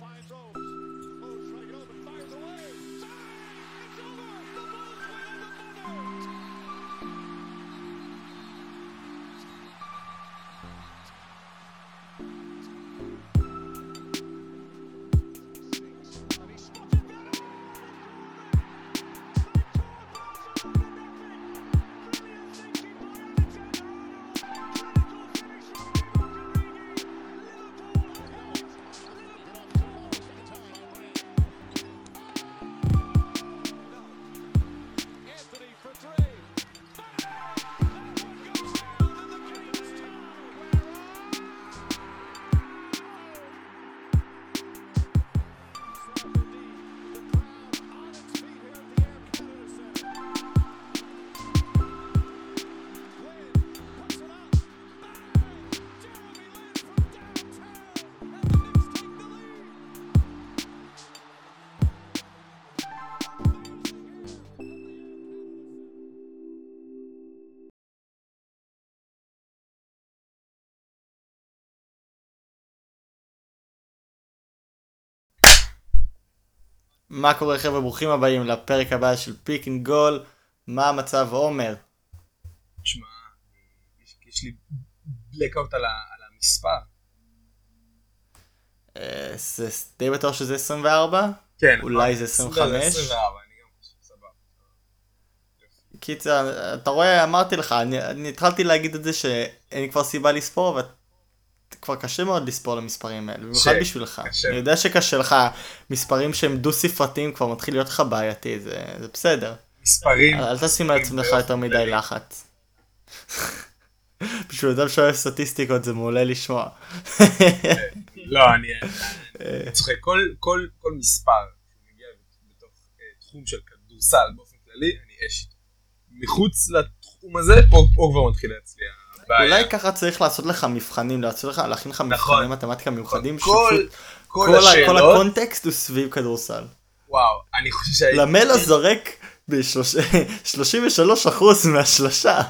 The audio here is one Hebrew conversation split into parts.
finds those. מה קורה חבר'ה ברוכים הבאים לפרק הבא של Pick and Goal מה המצב עומר? תשמע, יש, יש לי blackout על, ה- על המספר. אה, זה די בטוח שזה 24? כן. אולי זה 25? 24, אני גם חושב, סבבה. קיצר אתה רואה אמרתי לך אני, אני התחלתי להגיד את זה שאין כבר סיבה לספור וכבר קשה מאוד לספור למספרים האלה במיוחד בשבילך קשה. אני יודע שקשה לך מספרים שהם דו ספרתיים כבר מתחיל להיות לך בעייתי זה, זה בסדר מספרים. אל תשים על עצמך יותר מדי. לחץ. בשביל אדם שאוהב סטטיסטיקות זה מעולה לשמוע. לא, אני צוחק. כל, כל, כל מספר שמגיע בתוך אה, תחום של כדורסל באופן כללי, אני אש. מחוץ לתחום הזה, פה, כבר מתחילה אצלי הבעיה. אולי ככה צריך לעשות לך מבחנים, לעשות לך, להכין לך נכון. מבחני מתמטיקה מיוחדים, כל, שפשוט כל כל ה- כל השאלות, הקונטקסט הוא סביב כדורסל. וואו, אני חושב שהייתי... למלה זורק ב-33% מהשלושה.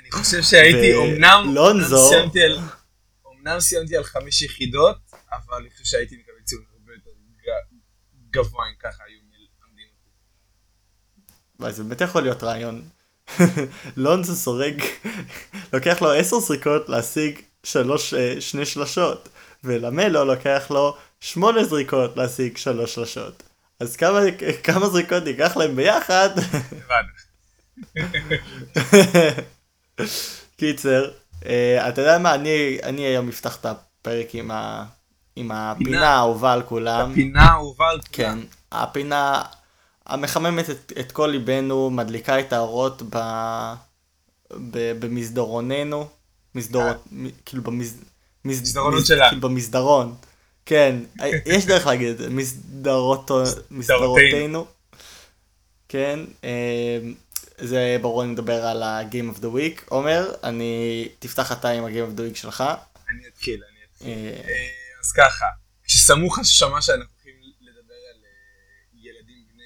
אני חושב שהייתי, ו- אמנם, סיימתי על, אמנם סיימתי על חמש יחידות, אבל אני חושב שהייתי מקבל ציון הרבה יותר גבוה אם ככה היו מלמדים אותי. וואי, זה באמת יכול להיות רעיון. לונזו סורג, לוקח לו 10 זריקות להשיג שלוש, אה, שני שלשות, ולמלו לוקח לו 8 זריקות להשיג שלוש שלשות. אז כמה, כמה זריקות ייקח להם ביחד? קיצר, אה, אתה יודע מה, אני, אני היום אפתח את הפרק עם, ה, עם הפינה האהובה על כולם. הפינה האהובה על כן, כולם. הפינה המחממת את, את כל ליבנו, מדליקה את האורות ב, ב, במסדרוננו, מסדרות, מ, כאילו במס... מס- מסדרונות מס- שלנו. כאילו במסדרון. כן, יש דרך להגיד את זה, מסדרות, מסדרותינו. כן, אה, זה ברור אני מדבר על ה-game of the week. עומר, אני, תפתח אתה עם ה-game of the week שלך. אני אתחיל, אני אתחיל. אה, אה, אז ככה, כשסמוך השמה שאנחנו הולכים לדבר על אה, ילדים בני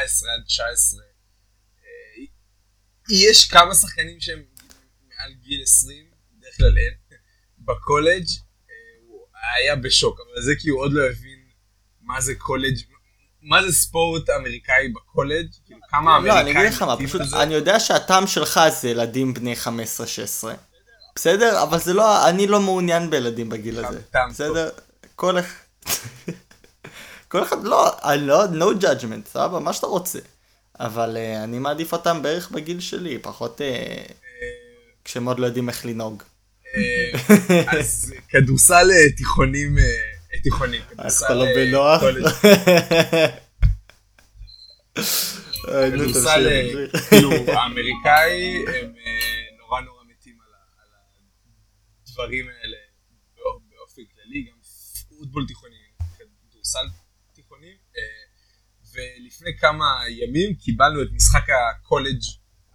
17 עד 19, אה, יש כמה שחקנים שהם מעל גיל 20, בדרך כלל אין, בקולג' אה, הוא היה בשוק, אבל זה כי הוא עוד לא הבין מה זה קולג', מה זה ספורט אמריקאי בקולג', כאילו כמה לא, אמריקאים... אני אגיד לך מה, פשוט. אני יודע שהטעם שלך זה ילדים בני 15-16. בסדר? אבל זה לא, אני לא מעוניין בילדים בגיל הזה. בסדר? כל אחד... כל אחד, לא, אני לא, no judgment, סבבה, מה שאתה רוצה. אבל uh, אני מעדיף אותם בערך בגיל שלי, פחות uh, אה, כשהם עוד לא יודעים איך לנהוג. אה, אז כדורסל אה, תיכונים, אה, תיכונים, כדורסל אתה לא אה, בנוח? אה, כדורסל אה. כאילו האמריקאי הם אה, נורא נורא מתים על הדברים האלה באופ- באופן כללי, גם פוטבול תיכוני, כדורסל אה, ולפני כמה ימים קיבלנו את משחק הקולג'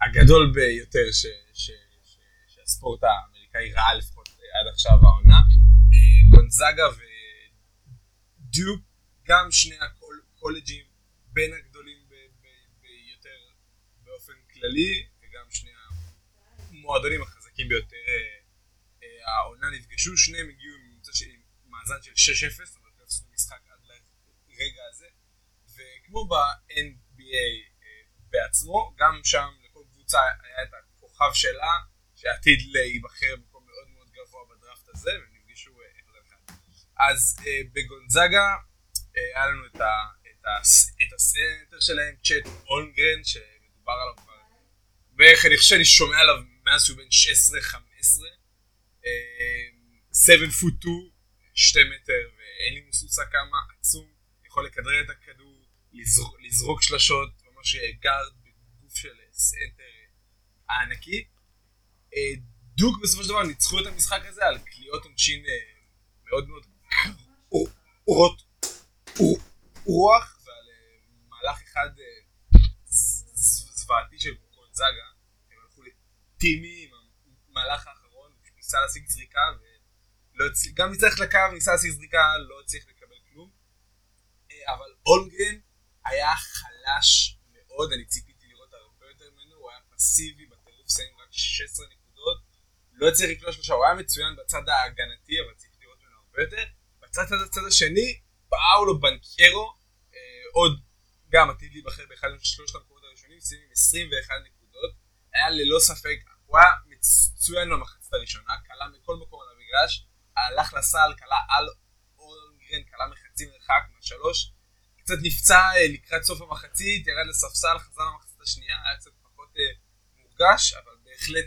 הגדול ביותר ש- ש- ש- שהספורט האמריקאי ראה לפחות עד עכשיו העונה, אה, גונזאגה ודיוק, גם שני הקולג'ים בין הגדולים ביותר באופן כללי, וגם שני המועדונים החזקים ביותר אה, אה, העונה נפגשו, שניהם הגיעו עם מאזן של 6-0, אבל לא הפסידו משחק כמו ב-NBA אה, בעצמו, גם שם לכל קבוצה היה את הכוכב שלה, שעתיד להיבחר במקום מאוד מאוד גבוה בדראפט הזה, והם נפגשו אה, אחד על אחד. אז אה, בגונזאגה היה לנו את, ה, את, הסנטר שלהם, צ'ט אולנגרן, שמדובר עליו כבר בערך, אני חושב שאני שומע עליו מאז שהוא בן 16-15, 7 foot 2, 2 מטר, ואין לי מושג כמה, עצום, יכול לכדרר את הכדור, לזרוק, לזרוק שלשות, ממש גארד בגוף של סנטר הענקי. אה, דיוק בסופו של דבר ניצחו את המשחק הזה על קליעות עונשין אה, מאוד מאוד קרות רוח ועל אה, מהלך אחד זוועתי של קונזאגה הם הלכו לטימי עם המהלך האחרון ניסה להשיג זריקה וגם ניצח לקו ניסה להשיג זריקה לא הצליח לקבל כלום אבל אולגרן היה חלש מאוד אני ציפיתי לראות הרבה יותר ממנו הוא היה פסיבי בטירוף סיים רק 16 נקודות. לא הצליח לקלוע שלושה, הוא היה מצוין בצד ההגנתי, אבל צריך לראות ממנו הרבה יותר. בצד הצד השני, פאולו בנקרו, אה, עוד גם עתיד להיבחר באחד משלושת המקומות הראשונים, סיים עם 21 נקודות, היה ללא ספק, הוא היה מצוין במחצית הראשונה, קלה מכל מקום על המגרש, הלך לסל, קלה על אולגרן, קלה מחצי מרחק מהשלוש, קצת נפצע אה, לקראת סוף המחצית, ירד לספסל, חזר למחצית השנייה, היה קצת פחות אה, מורגש, אבל בהחלט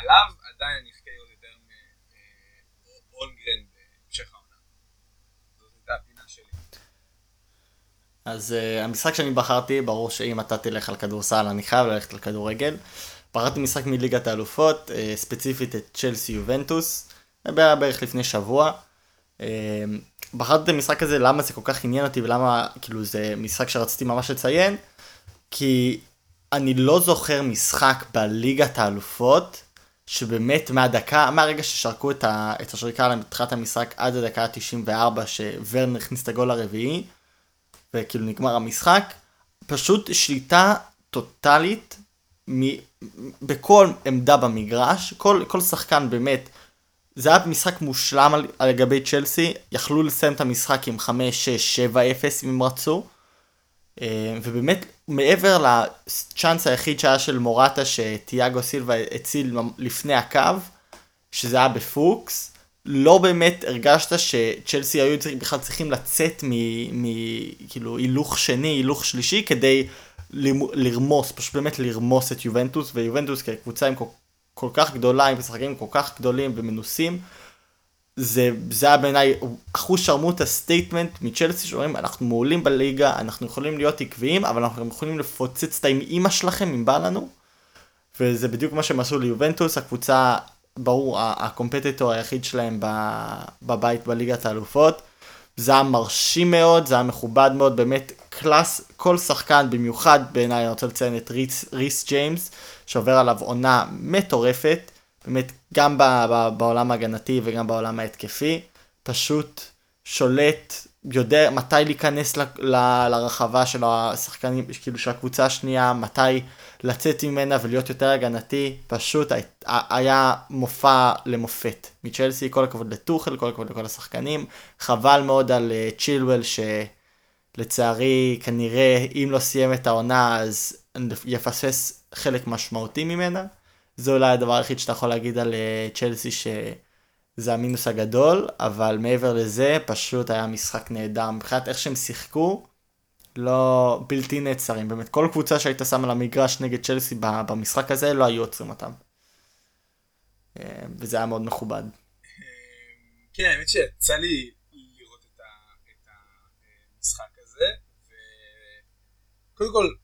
עליו עדיין אני אחכה לראות יותר מאולגרן בהמשך העונה. זאת הייתה הפינה שלי. אז המשחק שאני בחרתי, ברור שאם אתה תלך על כדורסל, אני חייב ללכת על כדורגל. בחרתי משחק מליגת האלופות, ספציפית את צ'לסי יובנטוס, זה היה בערך לפני שבוע. Uh, בחרתי את המשחק הזה, למה זה כל כך עניין אותי ולמה, כאילו, זה משחק שרציתי ממש לציין, כי אני לא זוכר משחק בליגת האלופות שבאמת מהדקה, מהרגע ששרקו את, ה, את השריקה על מתחילת המשחק עד הדקה ה-94 שוורן הכניס את הגול הרביעי וכאילו נגמר המשחק, פשוט שליטה טוטאלית מ, בכל עמדה במגרש, כל, כל שחקן באמת, זה היה משחק מושלם על, על גבי צ'לסי, יכלו לסיים את המשחק עם 5-6-7-0 אם הם רצו. אה, ובאמת מעבר לצ'אנס היחיד שהיה של מורטה שתיאגו סילבה הציל לפני הקו, שזה היה בפוקס, לא באמת הרגשת שצ'לסי היו בכלל צריכים לצאת מכאילו הילוך שני, הילוך שלישי, כדי לרמוס, פשוט באמת לרמוס את יובנטוס, ויובנטוס כקבוצה עם כל, כך גדולה, עם משחקים כל כך גדולים ומנוסים, זה, זה היה בעיניי אחושרמוטה statement מצ'לסי שאומרים אנחנו מעולים בליגה, אנחנו יכולים להיות עקביים, אבל אנחנו יכולים לפוצץ את את אימא שלכם אם בא לנו. וזה בדיוק מה שהם עשו ליובנטוס, הקבוצה, ברור, ה competitor היחיד שלהם בבית בליגת האלופות. זה היה מרשים מאוד, זה היה מכובד מאוד, באמת class, כל שחקן, במיוחד בעיניי, אני רוצה לציין את ריס, ריס ג'יימס, שעובר עליו עונה מטורפת. באמת גם בעולם ההגנתי וגם בעולם ההתקפי, פשוט שולט, יודע מתי להיכנס ל, ל, לרחבה של השחקנים, כאילו של הקבוצה השנייה, מתי לצאת ממנה ולהיות יותר הגנתי, פשוט היה מופע למופת מצ'לסי, כל הכבוד לטוחל, כל הכבוד לכל השחקנים, חבל מאוד על אה, צ'ילואל שלצערי כנראה אם לא סיים את העונה אז יפספס חלק משמעותי ממנה. זה אולי הדבר היחיד שאתה יכול להגיד על אה, צ'לסי שזה המינוס הגדול, אבל מעבר לזה פשוט היה משחק נהדר. מבחינת איך שהם שיחקו, לא בלתי נעצרים. באמת, כל קבוצה שהיית שם על המגרש נגד צ'לסי במשחק הזה, לא היו עוצרים אותם. אה, וזה היה מאוד מכובד. כן, האמת שיצא לי וקודם כל,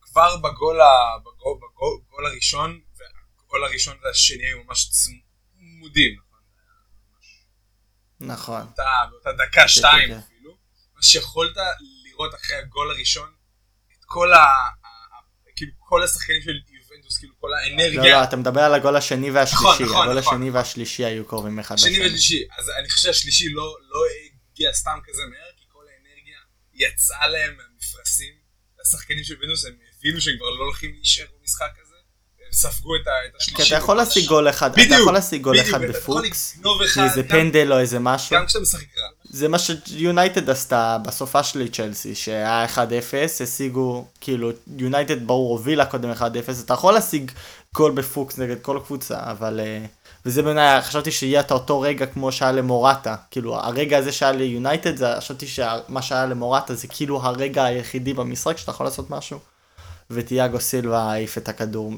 כבר בגול, בגול, בגול הראשון, הגול הראשון והשני היו ממש צמודים, נכון? נכון. באותה דקה שתיים אפילו. מה שיכולת לראות אחרי הגול הראשון, את כל ה... כאילו כל השחקנים של יובנטוס, כאילו כל האנרגיה. לא, לא, אתה מדבר על הגול השני והשלישי. נכון, נכון. הגול נכון. השני והשלישי היו קרובים אחד לשני. השני והשלישי. אז אני חושב שהשלישי לא, לא הגיע סתם כזה מהר, כי כל האנרגיה יצאה להם מהמפרשים. השחקנים של יובנטוס הם הבינו שהם כבר לא הולכים להישאר במשחק הזה. ספגו את השלישי. כי אתה יכול להשיג גול אחד, אתה יכול להשיג גול אחד בפוקס, איזה פנדל או איזה משהו. גם כשאתה משחק רע. זה מה שיונייטד עשתה בסופ"ש לצ'לסי, שהיה 1-0, השיגו, כאילו, יונייטד ברור הובילה קודם 1-0, אתה יכול להשיג גול בפוקס נגד כל קבוצה, אבל... אה, וזה בעיניי, חשבתי שיהיה את אותו רגע כמו שהיה למורטה, כאילו הרגע הזה שהיה ליונייטד, חשבתי שמה שהיה למורטה זה כאילו הרגע היחידי במשחק שאתה יכול לעשות משהו, וטיאגו סילבה העיף את הכדור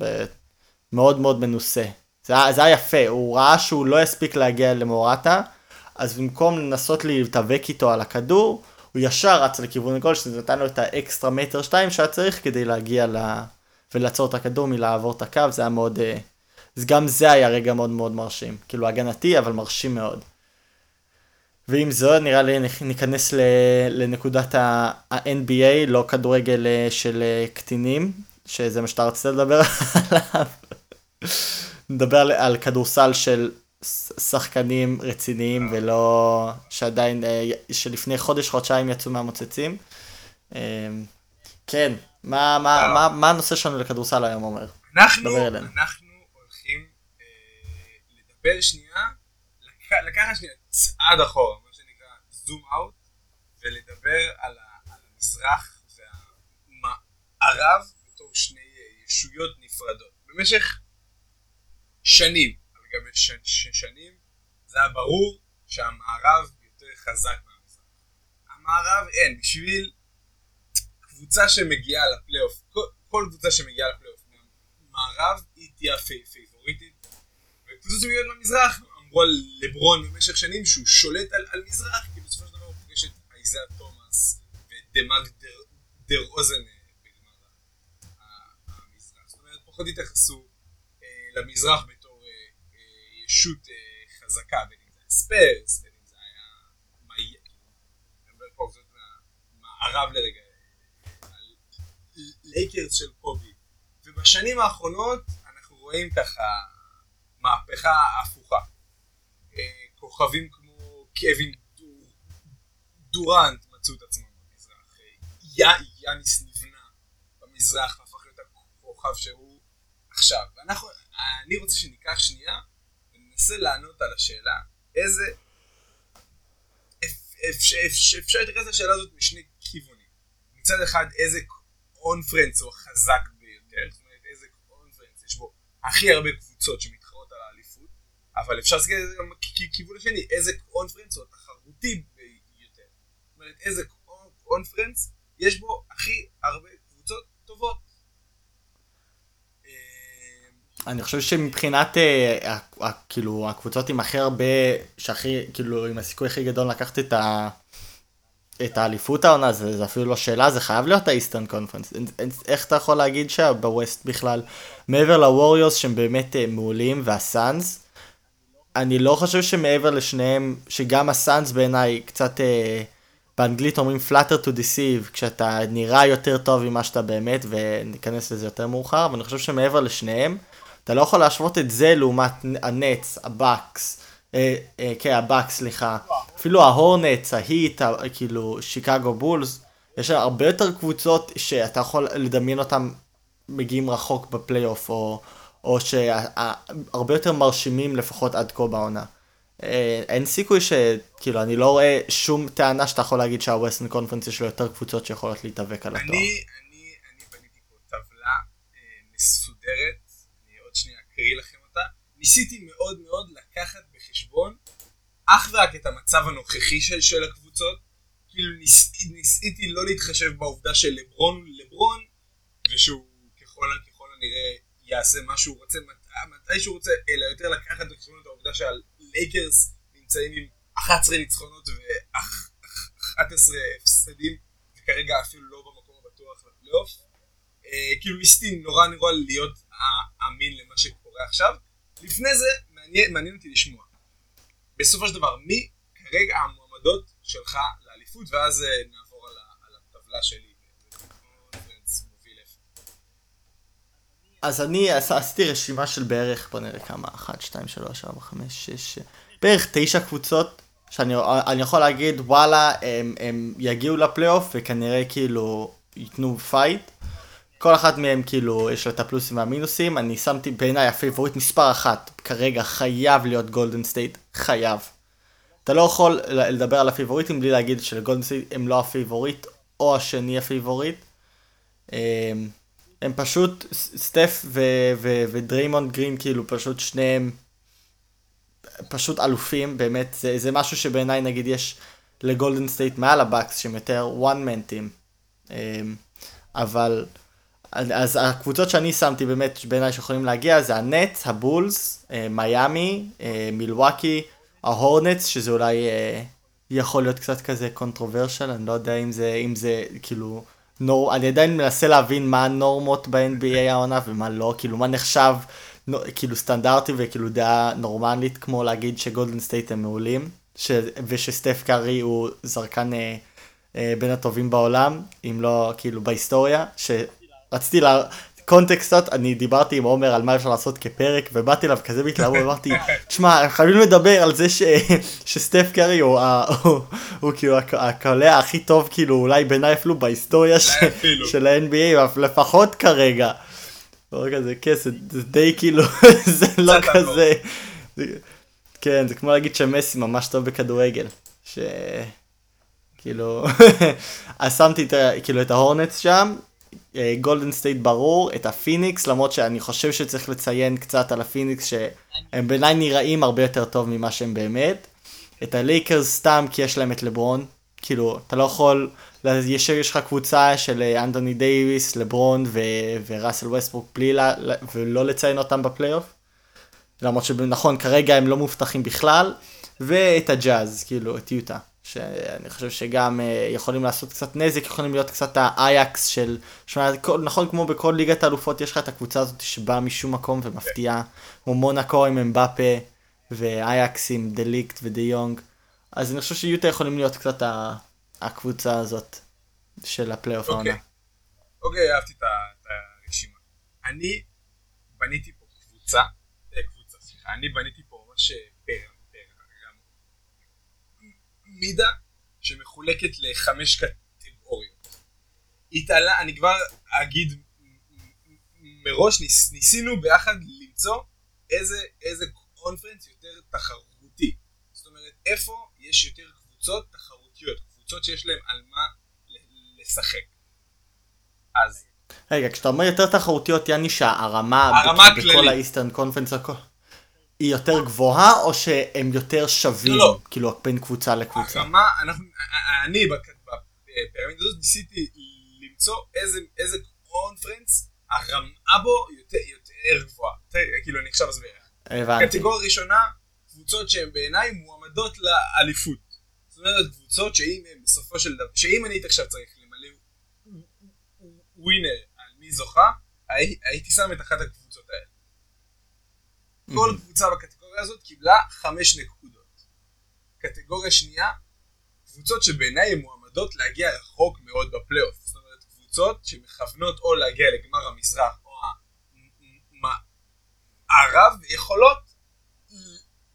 מאוד מאוד מנוסה. זה, זה היה יפה, הוא ראה שהוא לא יספיק להגיע למורטה, אז במקום לנסות להתאבק איתו על הכדור, הוא ישר רץ לכיוון הגול, שזה נתן לו את האקסטרה מטר שתיים שהיה צריך כדי להגיע ל... ולעצור את הכדור מלעבור את הקו, זה היה מאוד... אה, אז גם זה היה רגע מאוד מאוד מרשים. כאילו הגנתי, אבל מרשים מאוד. ועם זאת, נראה לי ניכנס לנקודת ה-NBA, לא כדורגל אה, של אה, קטינים, שזה מה שאתה רצית לדבר עליו. נדבר על כדורסל של שחקנים רציניים ולא שעדיין, אה, שלפני חודש, חודשיים יצאו מהמוצצים. כן, מה, מה, מה, מה הנושא שלנו לכדורסל היום אומר? אנחנו, אנחנו לקבל שנייה, לקחת שנייה צעד אחורה, מה שנקרא זום אאוט, ולדבר על, המזרח והמערב בתור שני ישויות נפרדות. במשך שנים, על גבי ש, ש, שנים, זה היה ברור שהמערב יותר חזק מהמזרח. המערב אין, בשביל קבוצה שמגיעה לפלייאוף, כל, כל קבוצה שמגיעה לפלייאוף מהמערב היא תהיה קבוצות שמגיעות מהמזרח אמרו על לברון במשך שנים שהוא שולט על, על מזרח כי בסופו של דבר הוא פוגש את אייזאה תומאס ודמאג דר, דר אוזן אה, בגמר המזרח. זאת אומרת פחות התייחסו אה, למזרח בתור אה, אה, ישות אה, חזקה בין אם זה היה ספרס בין אם זה היה מערב לרגע לייקרס של קובי ובשנים האחרונות אנחנו רואים ככה מהפכה הפוכה. אה, כוכבים כמו קווין דורנט מצאו את עצמם במזרח. אה, יאניס נבנה במזרח והפך להיות הכוכב שהוא עכשיו. ואנחנו, אני רוצה שניקח שנייה וננסה לענות על השאלה איזה אפשר להתייחס לשאלה הזאת משני כיוונים. מצד אחד איזה קונפרנס הוא החזק ביותר, זאת אומרת איזה קונפרנס יש בו הכי הרבה קבוצות שמתחילות אבל אפשר להסתכל על זה גם ככיוון השני, איזה קונפרנס הוא התחרותי ביותר. זאת אומרת, איזה קונפרנס יש בו הכי הרבה קבוצות טובות. אמ, אני חושב שמבחינת אה, כאילו הקבוצות עם הכי הרבה, שהכי, כאילו עם הסיכוי הכי גדול לקחת את ה... את האליפות העונה, זה, זה אפילו לא שאלה, זה חייב להיות האיסטרן קונפרנס. איך אתה יכול להגיד שבווסט בכלל, מעבר לווריוס שהם באמת אה, מעולים, והסאנס, אני לא חושב שמעבר לשניהם, שגם הסאנס בעיניי קצת, אה, באנגלית אומרים flatter to deceive, כשאתה נראה יותר טוב ממה שאתה באמת, וניכנס לזה יותר מאוחר, אבל אני חושב שמעבר לשניהם, אתה לא יכול להשוות את זה לעומת הנץ, הבאקס, אה, אה, כן, הבאקס, סליחה, אפילו ההורנץ, ההיט, כאילו, שיקגו בולס, יש הרבה יותר קבוצות שאתה יכול לדמיין אותם מגיעים רחוק בפלייאוף, או... או שהרבה יותר מרשימים לפחות עד כה בעונה. אה, אין סיכוי ש... כאילו, אני לא רואה שום טענה שאתה יכול להגיד שהווסטern קונפרנס יש לו יותר קבוצות שיכולות להתאבק על התואר. אני, אני, אני בניתי פה טבלה אה, מסודרת, אני עוד שנייה אקריא לכם אותה. ניסיתי מאוד מאוד לקחת בחשבון אך ורק את המצב הנוכחי של, של הקבוצות. כאילו ניסיתי, ניסיתי לא להתחשב בעובדה של לברון לברון, ושהוא יעשה מה שהוא רוצה מתי שהוא רוצה, אלא יותר לקחת בחשבון את העובדה שהלייקרס נמצאים עם 11 ניצחונות ו-11 הפסדים, וכרגע אפילו לא במקום הבטוח לפלייאוף. אה, כאילו ניסיתי נורא נורא להיות אמין למה שקורה עכשיו. לפני זה מעניין, מעניין אותי לשמוע. בסופו של דבר, מי כרגע המועמדות שלך לאליפות, ואז אה, נעבור על, על הטבלה שלי. אז אני עשיתי רשימה של בערך, בוא נראה כמה, 1, 2, 3, 4, 5, 6, בערך 9 קבוצות, שאני יכול להגיד, וואלה, הם, הם יגיעו לפלייאוף וכנראה כאילו ייתנו fight. כל אחת מהם כאילו יש לה את הפלוסים והמינוסים, אני שמתי בעיניי ה favorite מספר אחת, כרגע חייב להיות גולדן סטייט, חייב. אתה לא יכול לדבר על הפיבוריטים בלי להגיד שלגולדן סטייט הם לא ה favorite או השני ה favorite. הם פשוט, סטף ודריימונד גרין כאילו פשוט שניהם פשוט אלופים באמת, זה, זה משהו שבעיניי נגיד יש לגולדן סטייט מעל הבאקס שהם יותר. אמ, אבל אז הקבוצות שאני שמתי באמת בעיניי שיכולים להגיע זה הנטס, הבולס, אה, מיאמי, אה, מילווקי, ההורנטס שזה אולי אה, יכול להיות קצת כזה controversial, אני לא יודע אם זה, אם זה כאילו, נור, אני עדיין מנסה להבין מה הנורמות ב-NBA העונה ומה לא, כאילו מה נחשב כאילו סטנדרטי וכאילו דעה נורמלית כמו להגיד שגולדן סטייט הם מעולים ש... ושסטף קארי הוא זרקן אה, אה, בין הטובים בעולם אם לא כאילו בהיסטוריה שרציתי לה... context, אני דיברתי עם עומר על מה אפשר לעשות כפרק, ובאתי אליו כזה בהתלהבות, אמרתי, תשמע, חייבים לדבר על זה ש... שסטף קארי הוא, הוא, הוא כאילו הקולע הכי טוב, כאילו, אולי בעיניי אפילו בהיסטוריה ש... של ה-NBA, לפחות כרגע. לא כזה, כן, זה, די כאילו, זה לא כזה, זה, כן, זה כמו להגיד שמסי ממש טוב בכדורגל, ש... כאילו, אז שמתי את, כאילו את ההורנטס שם, גולדן אה, סטייט ברור, את הפיניקס, למרות שאני חושב שצריך לציין קצת על הפיניקס שהם בעיניי נראים הרבה יותר טוב ממה שהם באמת. את הלייקרס סתם כי יש להם את לברון, כאילו, אתה לא יכול, יש לך קבוצה של אה, אנתוני דייוויס, לברון ו, וראסל ווסטברוק בלי, לה, ולא לציין אותם בפלייאוף. למרות שנכון, כרגע הם לא מובטחים בכלל, ואת הג'אז, כאילו, את יוטה. שאני חושב שגם אה, יכולים לעשות קצת נזק, יכולים להיות קצת ההוקס של, נכון כמו בכל ליגת האלופות יש לך את הקבוצה הזאת שבאה משום מקום ומפתיעה, כמו מונאקו עם אמבפה ואייקס עם דליקט ודי יונג, אז אני חושב שיוטה יכולים להיות קצת הקבוצה הזאת של הפלייאוף אוקיי. העונה. אוקיי, אהבתי את הרשימה. אני בניתי פה קבוצה, אה, קבוצה, סליחה, אני בניתי פה ממש מידה שמחולקת לחמש קטגוריות. התעלה, אני כבר אגיד מראש, ניס, ניסינו ביחד למצוא איזה, איזה קונפרנס יותר תחרותי. זאת אומרת, איפה יש יותר קבוצות תחרותיות, קבוצות שיש להן על מה לשחק. אז... רגע, כשאתה אומר יותר תחרותיות, יעני שהרמה, הרמה הכללית, בכל האיסטרן קונפרנס הכל. היא יותר גבוהה או שהם יותר שווים, לא, כאילו בין קבוצה לקבוצה? הרמה, אנחנו, אני בפירמידה הזאת ניסיתי למצוא איזה, איזה קונפרנס הרמה בו יותר, יותר גבוהה, כאילו אני עכשיו אסביר. הבנתי. קטגוריה ראשונה, קבוצות שהן בעיניי מועמדות לאליפות. זאת אומרת קבוצות שאם הם בסופו של דבר, שאם אני עכשיו צריך למלא ווינר על מי זוכה, הייתי שם את אחת הקבוצות האלה. כל קבוצה בקטגוריה הזאת קיבלה חמש נקודות. קטגוריה שנייה, קבוצות שבעיניי הן מועמדות להגיע רחוק מאוד בפלייאוף. זאת אומרת, קבוצות שמכוונות או להגיע לגמר המזרח או המערב, יכולות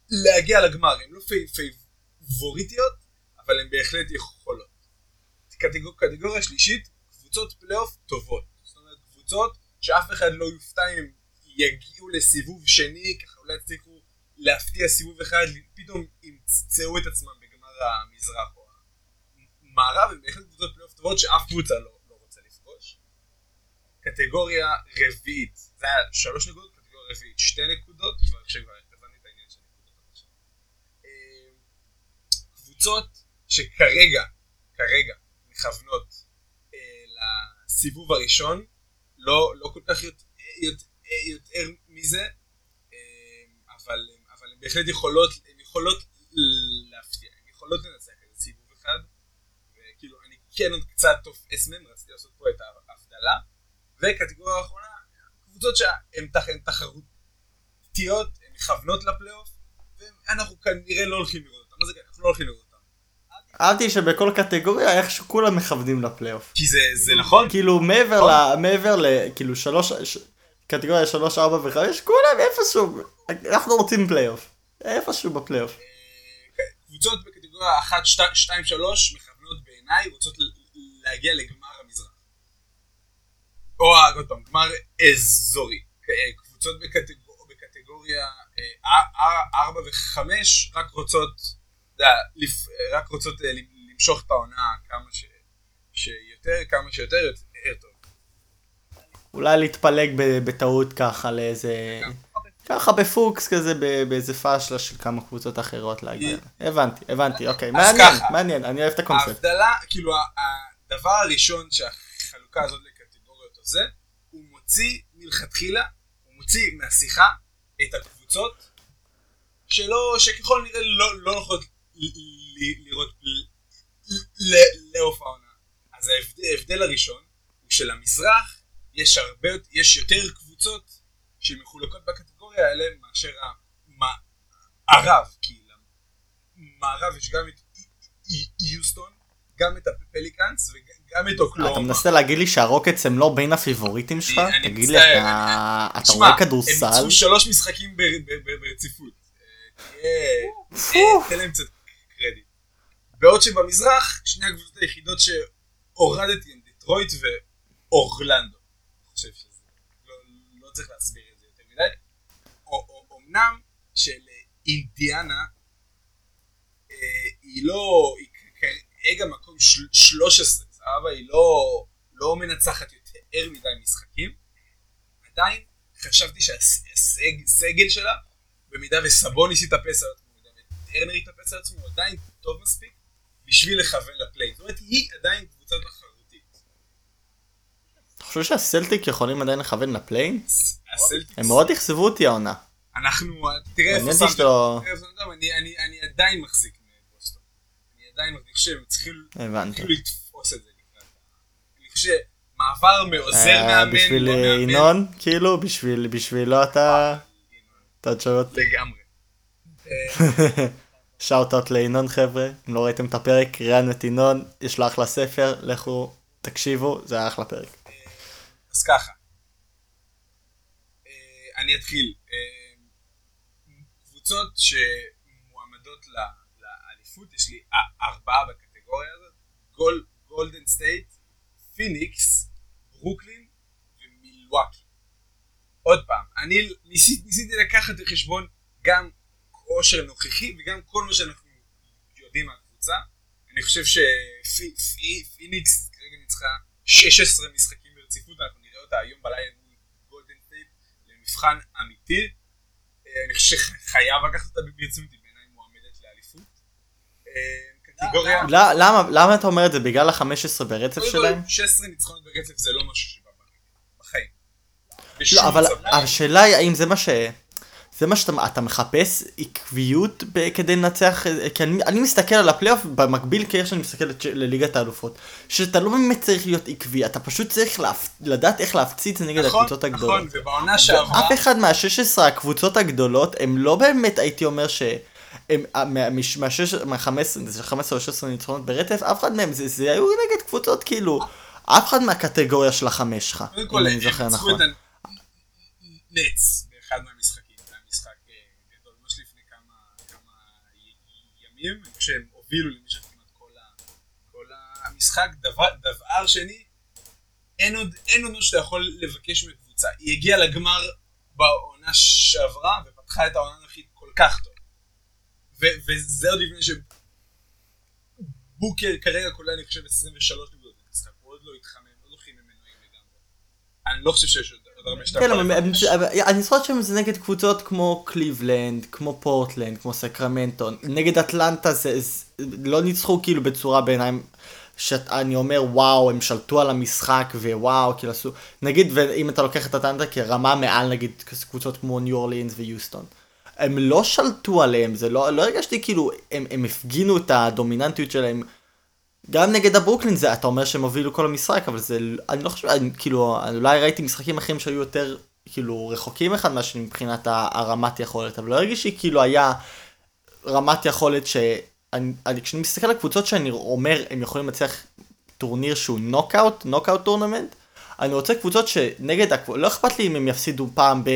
להגיע לגמר. הן לא פייבוריטיות, אבל הן בהחלט יכולות. קטגור, קטגוריה שלישית, קבוצות פלייאוף טובות. זאת אומרת, קבוצות שאף אחד לא יופתע אם יגיעו לסיבוב שני, ככה אולי יצליחו להפתיע סיבוב אחד, פתאום ימצאו את עצמם בגמר המזרח או המערב, הם בהחלט קבוצות פלייאוף טובות שאף קבוצה לא, לא רוצה לפגוש. קטגוריה רביעית, זה היה שלוש נקודות, קטגוריה רביעית שתי נקודות, כבר כשכבר הבנתי את העניין של נקודות עכשיו. אה, קבוצות שכרגע, כרגע, מכוונות אה, לסיבוב הראשון, לא, לא כל כך יותר, יותר מזה, אמ, אבל, אבל הן בהחלט יכולות, הן יכולות להפתיע, הן יכולות לנצח איזה סיבוב אחד, וכאילו אני כן עוד קצת תופס מהן, רציתי לעשות פה את ההבדלה, וקטגוריה האחרונה, קבוצות שהן תח, תחרותיות, הן מכוונות לפלייאוף, ואנחנו כנראה לא הולכים לראות אותן, מה זה אנחנו לא הולכים לראות אותן. אהבתי שבכל קטגוריה איכשהו כולם מכוונים לפלייאוף. כי זה, זה נכון. כאילו מעבר ל... מעבר ל... כאילו שלוש... קטגוריה 3, 4 ו-5, כולם איפשהו, אנחנו רוצים פלייאוף. איפשהו בפלייאוף. קבוצות בקטגוריה 1, 2, 3 מכוונות בעיניי, רוצות להגיע לגמר המזרח. או עוד פעם, גמר אזורי. קבוצות בקטגוריה 4 ו-5 רק רוצות רק רוצות אה, למשוך את העונה כמה. שיותר, כמה שיותר. אולי להתפלג בטעות ככה לאיזה... ככה בפוקס כזה באיזה פאשלה של כמה קבוצות אחרות להגיע. הבנתי, הבנתי, אוקיי. מעניין. מעניין, אני אוהב את הקונספט. ההבדלה, כאילו הדבר הראשון שהחלוקה הזאת לקטגוריות עושה, הוא מוציא מלכתחילה, הוא מוציא מהשיחה את הקבוצות שלא, שככל הנראה לא, לא נוחות לראות לעוף העונה. אז ההבדל הראשון הוא שלמזרח יש הרבה, יש יותר קבוצות שמחולקות בקטגוריה האלה מאשר המערב, כי למערב יש גם את יוסטון, גם את הפליקאנס וגם את אוקלאומה. אתה מנסה להגיד לי שהרוקטס הם לא בין הפיבוריטים שלך? תגיד לי, אתה תשמע, רואה כדורסל? הם ניצחו שלוש משחקים ברציפות. אה, פו. תן להם קצת קרדיט. בעוד שבמזרח, שני הקבוצות היחידות שהורדתי הם דיטרויט ואורלנדו. אני חושב שזה, לא- לא צריך להסביר את זה יותר מדי. אמנם שלאינדיאנה אה, היא לא, היא כרגע מקום של- 13, סבבה? היא לא, לא מנצחת יותר מדי משחקים. עדיין חשבתי שהסגל שלה, במידה וסבוניס יתאפס על עצמו, במידה וטרנר יתאפס על עצמו, עדיין טוב מספיק בשביל לכוון לפליי. זאת אומרת, היא עדיין. אתה חושב שהסלטיק יכולים עדיין לכוון לפליין? הם מאוד אכזבו אותי העונה. אנחנו, תראה איפה שמת, אני- עדיין מחזיק מבוסטון. אני עדיין מחזיק שהם צריכים לתפוס את זה. אני חושב שמעבר מעוזר אה, מאמן, בשביל לא אה, מאמן, ינון, כאילו, בשביל- בשבילו אתה... אתה עוד שואל אותי. לגמרי. אה, שאוט אאוט לינון חבר'ה, אם לא ראיתם את הפרק, ראיינו את ינון, יש לו אחלה ספר, לכו, תקשיבו, זה היה אחלה פרק. אז ככה. אה, אני אתחיל. אה, קבוצות שמועמדות לאליפות, יש לי ארבעה בקטגוריה הזאת. גול, גולדן סטייט, פיניקס, ברוקלין ומילווקי. עוד פעם, אני ניסיתי, ניסיתי לקחת בחשבון גם כושר נוכחי וגם כל מה שאנחנו יודעים מהקבוצה. אני חושב שפיניקס כרגע ניצחה 16 משחקים ברציפות, אנחנו נראה אותה היום בלילה מול גולדן סטייט למבחן אמיתי. אה, אני חושב שחייב לקחת אותה ברצינות, היא בעיניי מועמדת לאליפות. אה, קטגוריה... לא- למה למה אתה אומר את זה? בגלל ה-15 ברצף קודם שלהם? כל, 16 ניצחונות ברצף זה לא משהו שבא בחיים. לא, אבל. השאלה היא האם זה מה ש... זה מה שאתה אתה מחפש עקביות ב- כדי לנצח, כי אני, אני מסתכל על הפלייאוף במקביל כאיך שאני מסתכל לליגת האלופות, שאתה לא באמת צריך להיות עקבי, אתה פשוט צריך להפ... לדעת איך להפציץ נגד נכון, הקבוצות הגדולות. נכון, ובעונה שעברה, אף אחד מה-16 הקבוצות הגדולות הם לא באמת הייתי אומר ש... הם, אה, מה- מש- מהשש- מה-15 זה 15 או 16 ניצחונות ברצף, אף אחד מהם, זה, זה היו נגד קבוצות כאילו, אף אחד מהקטגוריה של החמש שלך, אם אני זוכר נכון. הנץ באחד מהמשחקים, י- ימים, אני חושב שהם הובילו למשך כמעט כל ה- כל המשחק. דבר דבר שני, אין עוד אין עוד שאתה יכול לבקש מקבוצה. היא הגיעה לגמר בעונה שעברה, ופתחה את העונה הנוכחית כל כך טוב. ו- וזה עוד לפני שבוקר כרגע כולל אני חושב 23 נקודות במשחק, הוא עוד לא התחמם, עוד לא חימם מנועים לגמרי. אני לא חושב שיש עוד עוד הרבה שאתה כן, יכול לבקש. זוכר שהם זה נגד קבוצות כמו קליבלנד, כמו פורטלנד, כמו סקרמנטו, נגד אטלנטה זה, זה לא ניצחו כאילו בצורה בעיניים, שאני אומר וואו הם שלטו על המשחק ווואו כאילו עשו, נגיד ואם אתה לוקח את אטלנטה כרמה מעל נגיד קבוצות כמו ניו אורלינס ויוסטון. הם לא שלטו עליהם, זה לא, לא הרגשתי כאילו, הם, הם הפגינו את הדומיננטיות שלהם גם נגד הברוקלין זה, אתה אומר שהם הובילו כל המשחק, אבל זה, אני לא חושב, אני, כאילו, אולי ראיתי משחקים אחרים שהיו יותר, כאילו, רחוקים אחד מהשני מבחינת הרמת יכולת, אבל לא הרגיש לי כאילו היה רמת יכולת ש... אני, אני, כשאני מסתכל על קבוצות שאני אומר, הם יכולים לנצח טורניר שהוא נוקאוט, knockout tournament, אני רוצה קבוצות שנגד. לא אכפת לי אם הם יפסידו פעם ב...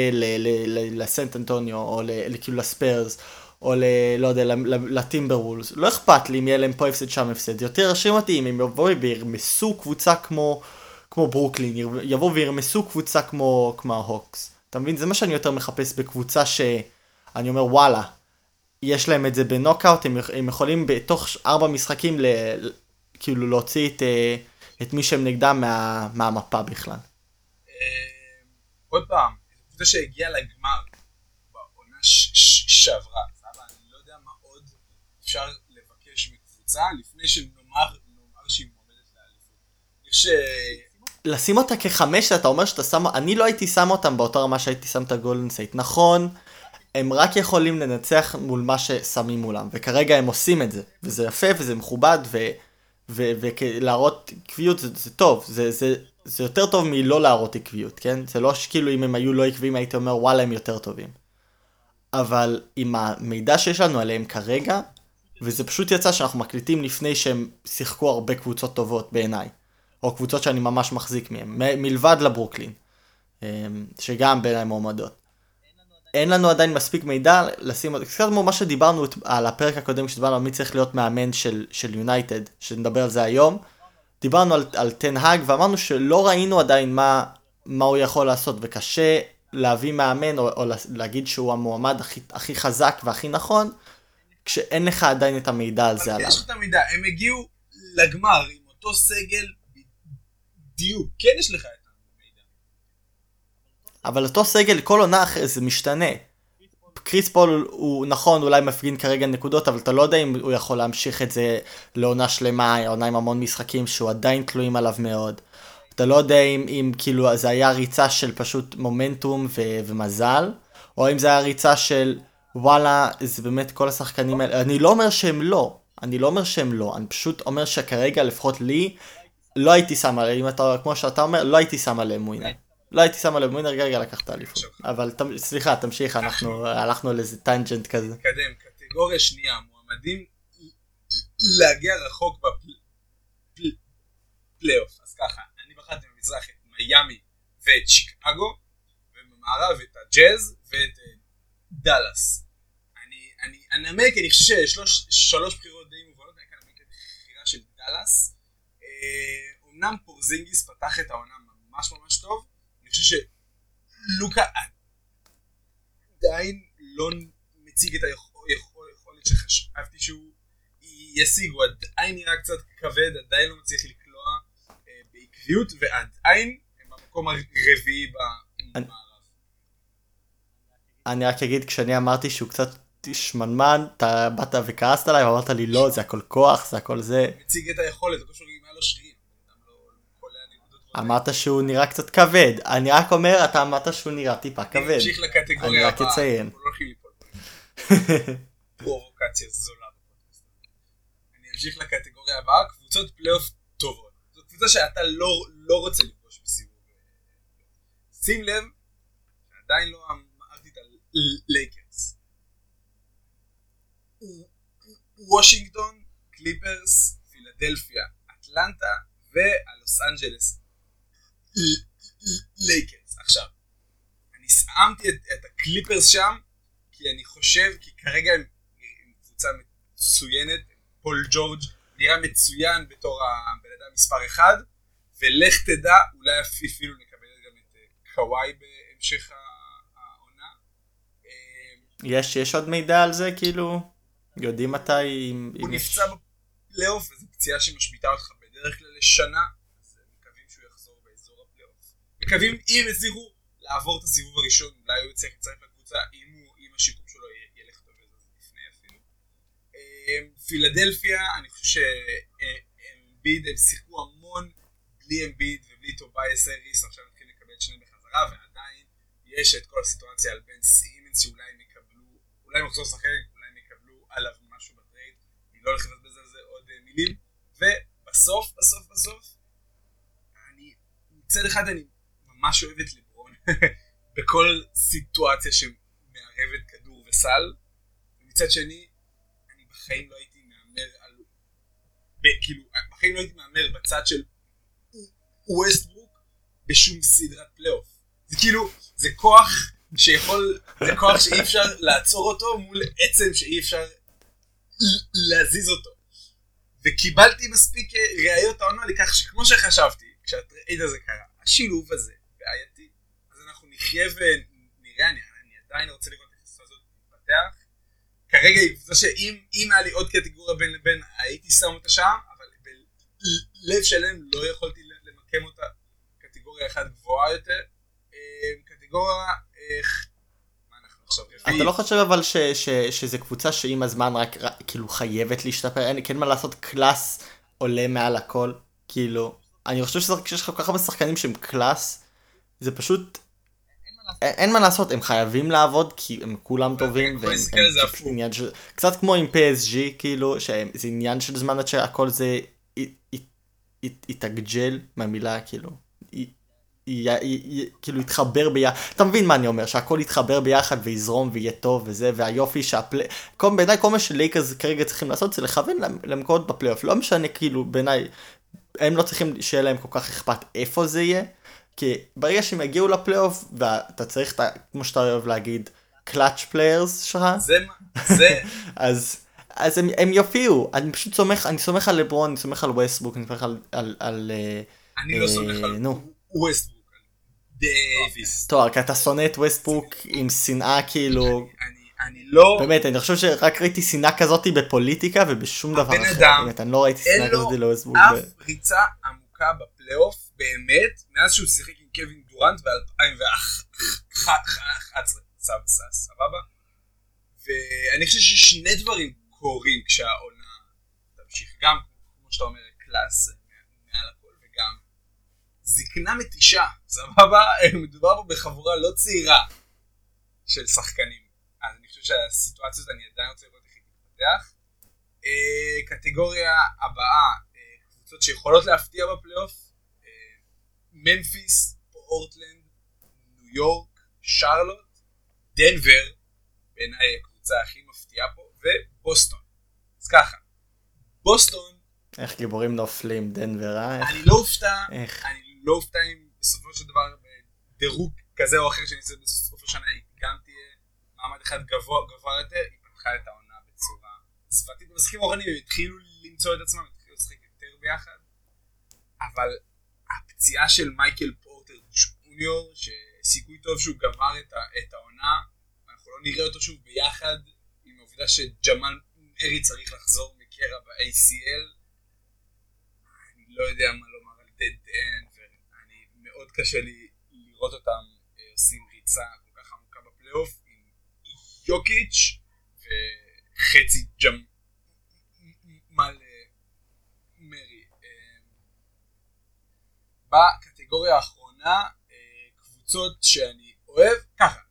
לסן אנטוניו, או כאילו לספיירס, או ל... לא יודע, לטימבר וולס, לא אכפת לי אם יהיה להם פה הפסד שם הפסד, יותר הרשים אותי אם הם יבואו וירמסו קבוצה כמו, כמו ברוקלין, יבואו וירמסו קבוצה כמו, כמו ההוקס. אתה מבין? זה מה שאני יותר מחפש בקבוצה שאני אומר וואלה, יש להם את זה בנוקאוט, הם, הם יכולים בתוך ארבע משחקים ל, כאילו להוציא את, אה, את מי שהם נגדם מה, מהמפה בכלל. אה, עוד פעם, זה שהגיע לגמר בעונה שעברה, אפשר לבקש מקבוצה לפני שנאמר שהיא מועמדת לאליפות. ש... לשים אותה כחמש, אתה אומר שאתה שם, אני לא הייתי שם אותם באותה רמה שהייתי שם את הגולדן סטייט. נכון, הם רק יכולים לנצח מול מה ששמים מולם, וכרגע הם עושים את זה, וזה יפה וזה מכובד, ולהראות עקביות זה, זה טוב, זה, זה, זה יותר טוב מלא להראות עקביות, כן? זה לא שכאילו אם הם היו לא עקביים הייתי אומר וואלה הם יותר טובים. אבל עם המידע שיש לנו עליהם כרגע, וזה פשוט יצא שאנחנו מקליטים לפני שהם שיחקו הרבה קבוצות טובות בעיניי. או קבוצות שאני ממש מחזיק מהן, מלבד לברוקלין, אמ, שגם בעיניי מועמדות. אין לנו עדיין מספיק מידע לשים, קצת כמו מה שדיברנו על הפרק הקודם כשדיברנו על מי צריך להיות מאמן של יונייטד, שנדבר על זה היום. דיברנו על, על תנהג ואמרנו שלא ראינו עדיין מה, מה הוא יכול לעשות וקשה להביא מאמן או, או להגיד שהוא המועמד הכי, הכי חזק והכי נכון כשאין לך עדיין את המידע על זה עליו. יש לך את המידע, הם הגיעו לגמר עם אותו סגל בדיוק, כן יש לך את המידע. אבל אותו סגל כל עונה אחרי זה משתנה. קריס פול הוא נכון אולי מפגין כרגע נקודות אבל אתה לא יודע אם הוא יכול להמשיך את זה לעונה שלמה עונה עם המון משחקים שהוא עדיין תלויים עליו מאוד. אתה לא יודע אם, אם כאילו זה היה ריצה של פשוט מומנטום ו- ומזל או אם זה היה ריצה של וואלה זה באמת כל השחקנים האלה אני לא אומר שהם לא אני לא אומר שהם לא אני פשוט אומר שכרגע לפחות לי לא הייתי שם עליהם, אם אתה, כמו שאתה אומר, לא הייתי שם עליהם winner. לא הייתי שם עליהם winner, רגע לקחת אליפות. אבל סליחה, תמשיך, אנחנו הלכנו על איזה tangent כזה. נתקדם, קטגוריה שנייה, מועמדים להגיע רחוק בפלייאוף. אז ככה, אני בחרתי במזרח את מיאמי ואת שיקגו, ובמערב את הג'אז ואת דאלאס. אני אנמק, אני חושב שיש שלוש בחירות די מובנות, אני כאן אנמק את הבחירה של דאלאס. אמנם פורזינגיס פתח את העונה ממש ממש טוב, אני חושב שלוקה עדיין לא מציג את היכולת שחשבתי שהוא ישיג, הוא עדיין נראה קצת כבד, עדיין לא מצליח לקלוע אה, בעקביות, ועדיין הם במקום הרביעי במערב. אני רק אגיד, כשאני אמרתי שהוא קצת שמנמן, אתה באת וכעסת עליי ואמרת לי לא, זה הכל כוח, זה הכל זה. מציג את היכולת, זה קשור אם היה לו שרירים. לא אמרת שהוא נראה קצת כבד, אני רק אומר, אתה אמרת שהוא נראה טיפה כבד. אני אמשיך לקטגוריה הבאה. אני רק אציין. פרובוקציה זולה. אני אמשיך לקטגוריה הבאה, קבוצות פלייאוף טובות. זו קבוצה שאתה לא, לא רוצה לפגוש בסיבוב. שים לב, עדיין לא הלייקרס. וושינגטון, קליפרס, פילדלפיה, אטלנטה והלוס אנג'לס לייקרס. עכשיו, אני שמתי את, את הקליפרס שם כי אני חושב, כי כרגע הם, הם קבוצה מצוינת, פול ג'ורג' נראה מצוין בתור הבן אדם מספר אחד, ולך תדע, אולי אפילו נקבל גם את אה, קוואי בהמשך העונה. יש, יש עוד מידע על זה כאילו? יודעים מתי? הוא נפצע בפלייאוף וזו פציעה שמשביתה אותך בדרך כלל לשנה, אז מקווים שהוא יחזור באזור הפלייאוף. מקווים אם הצליחו לעבור את הסיבוב הראשון, אולי הוא יצטרך לצטרף לקבוצה, אם, הוא, אם השיקום שלו ילך טוב לפני אפילו. אמ, פילדלפיה, אני חושב שאמביד, הם שיחקו המון בלי אמביד ובלי טוביאס האריס, עכשיו הם מתחילים לקבל את שניהם בחזרה, ועדיין יש את כל הסיטואציה על בן סימונס שאולי הם יקבלו, אולי הם יחזור לשחק עליו משהו בטרייד, אני לא הולך לבזבז על זה עוד uh, מילים, ובסוף, בסוף, בסוף, אני, מצד אחד אני ממש אוהב את לברון, בכל סיטואציה שמערבת כדור וסל, ומצד שני, אני בחיים לא הייתי מהמר על, ב, כאילו, בחיים לא הייתי מהמר בצד של ווסטברוק בשום סדרת פלייאוף. זה כאילו, זה כוח שיכול, זה כוח שאי אפשר לעצור אותו מול עצם שאי אפשר להזיז אותו. וקיבלתי מספיק אה, ראיות העונה לכך שכמו שחשבתי, כשהטרייד הזה קרה, השילוב הזה בעייתי. אז אנחנו נחיה ונראה, אני, אני עדיין רוצה לראות את הסוף הזאת מתפתח. כרגע קבוצה שאם אם היה לי עוד קטגוריה בין לבין הייתי שם אותה שם, אבל בלב שלם לא יכולתי למקם אותה קטגוריה אחת גבוהה יותר. אה, קטגוריה, איך... אתה לא חושב אבל ש, ש, שזה קבוצה שעם הזמן רק, כאילו חייבת להשתפר, אין, כן מה לעשות קלאס עולה מעל הכל, כאילו, אני חושב שיש לך כל כך הרבה שחקנים שהם קלאס, זה פשוט, אין, אין מה לעשות, הם חייבים לעבוד כי הם כולם טובים, והם, והם, הם, זה עניין של, קצת כמו עם PSG, כאילו, שזה עניין של זמן עד שהכל זה יתאגג'ל מהמילה, כאילו. כאילו יתחבר ביחד, אתה מבין מה אני אומר, שהכל יתחבר ביחד ויזרום ויהיה טוב וזה, והיופי שהפלי... בעיניי כל מה שלייקרס כרגע צריכים לעשות זה לכוון למקומות בפלייאוף, לא משנה כאילו בעיניי, הם לא צריכים שיהיה להם כל כך אכפת איפה זה יהיה, כי ברגע שהם יגיעו לפלייאוף, ואתה צריך, כמו שאתה אוהב להגיד, clutch players שלך, זה, זה, אז... אז הם, הם יופיעו, אני פשוט סומך, אני סומך על לברון, אני סומך על ווסטברוק, אני סומך על, על, על אני לא סומך על ווסטברוק, דייוויס. טוב, כי אתה שונא את ווסטברוק עם שנאה כאילו... אני לא... באמת, אני חושב שרק ראיתי שנאה כזאת בפוליטיקה ובשום דבר אחר. הבן אדם, באמת, אני לא ראיתי שנאה כזאת לווסטברוק. אין לו אף ריצה עמוקה בפלייאוף, באמת, מאז שהוא שיחק עם קווין דורנט ב-2011. סבבה? ואני חושב ששני דברים קורים כשהעונה תמשיך. גם, כמו שאתה אומר, קלאס זקנה מתישה, סבבה? מדובר פה בחבורה לא צעירה של שחקנים. אז אני חושב שהסיטואציה הזאת, אני עדיין רוצה לראות איך היא תתפתח. אה, קטגוריה הבאה, אה, קבוצות שיכולות להפתיע בפלייאוף, אה, ממפיס, פורטלנד, ניו יורק, שרלוט, דנבר, בעיניי הקבוצה הכי מפתיעה פה, ובוסטון. אז ככה, בוסטון... איך גיבורים נופלים, דנבר, אה? אני לא אופתע? אני לא אופתע אם בסופו של דבר בדירוג כזה או אחר שאני אעשה בסוף השנה היא גם תהיה מעמד אחד גבוה, גבוה יותר, היא פתחה את העונה בצורה זוועתית. במשחקים האחרונים הם התחילו למצוא את עצמם, התחילו לשחק יותר ביחד, אבל הפציעה של מייקל פורטר ג'וניור, שסיכוי טוב שהוא גמר את, את העונה, אנחנו לא נראה אותו שוב ביחד עם העובדה שג'מאל מארי צריך לחזור מקרע ב-ACL. אני לא יודע מה לומר על dead end, קשה לי לראות אותם אה, עושים ריצה כל כך עמוקה בפלייאוף עם יוקיץ' וחצי ג'מאל מרי. אה, בקטגוריה האחרונה, אה, קבוצות שאני אוהב, ככה,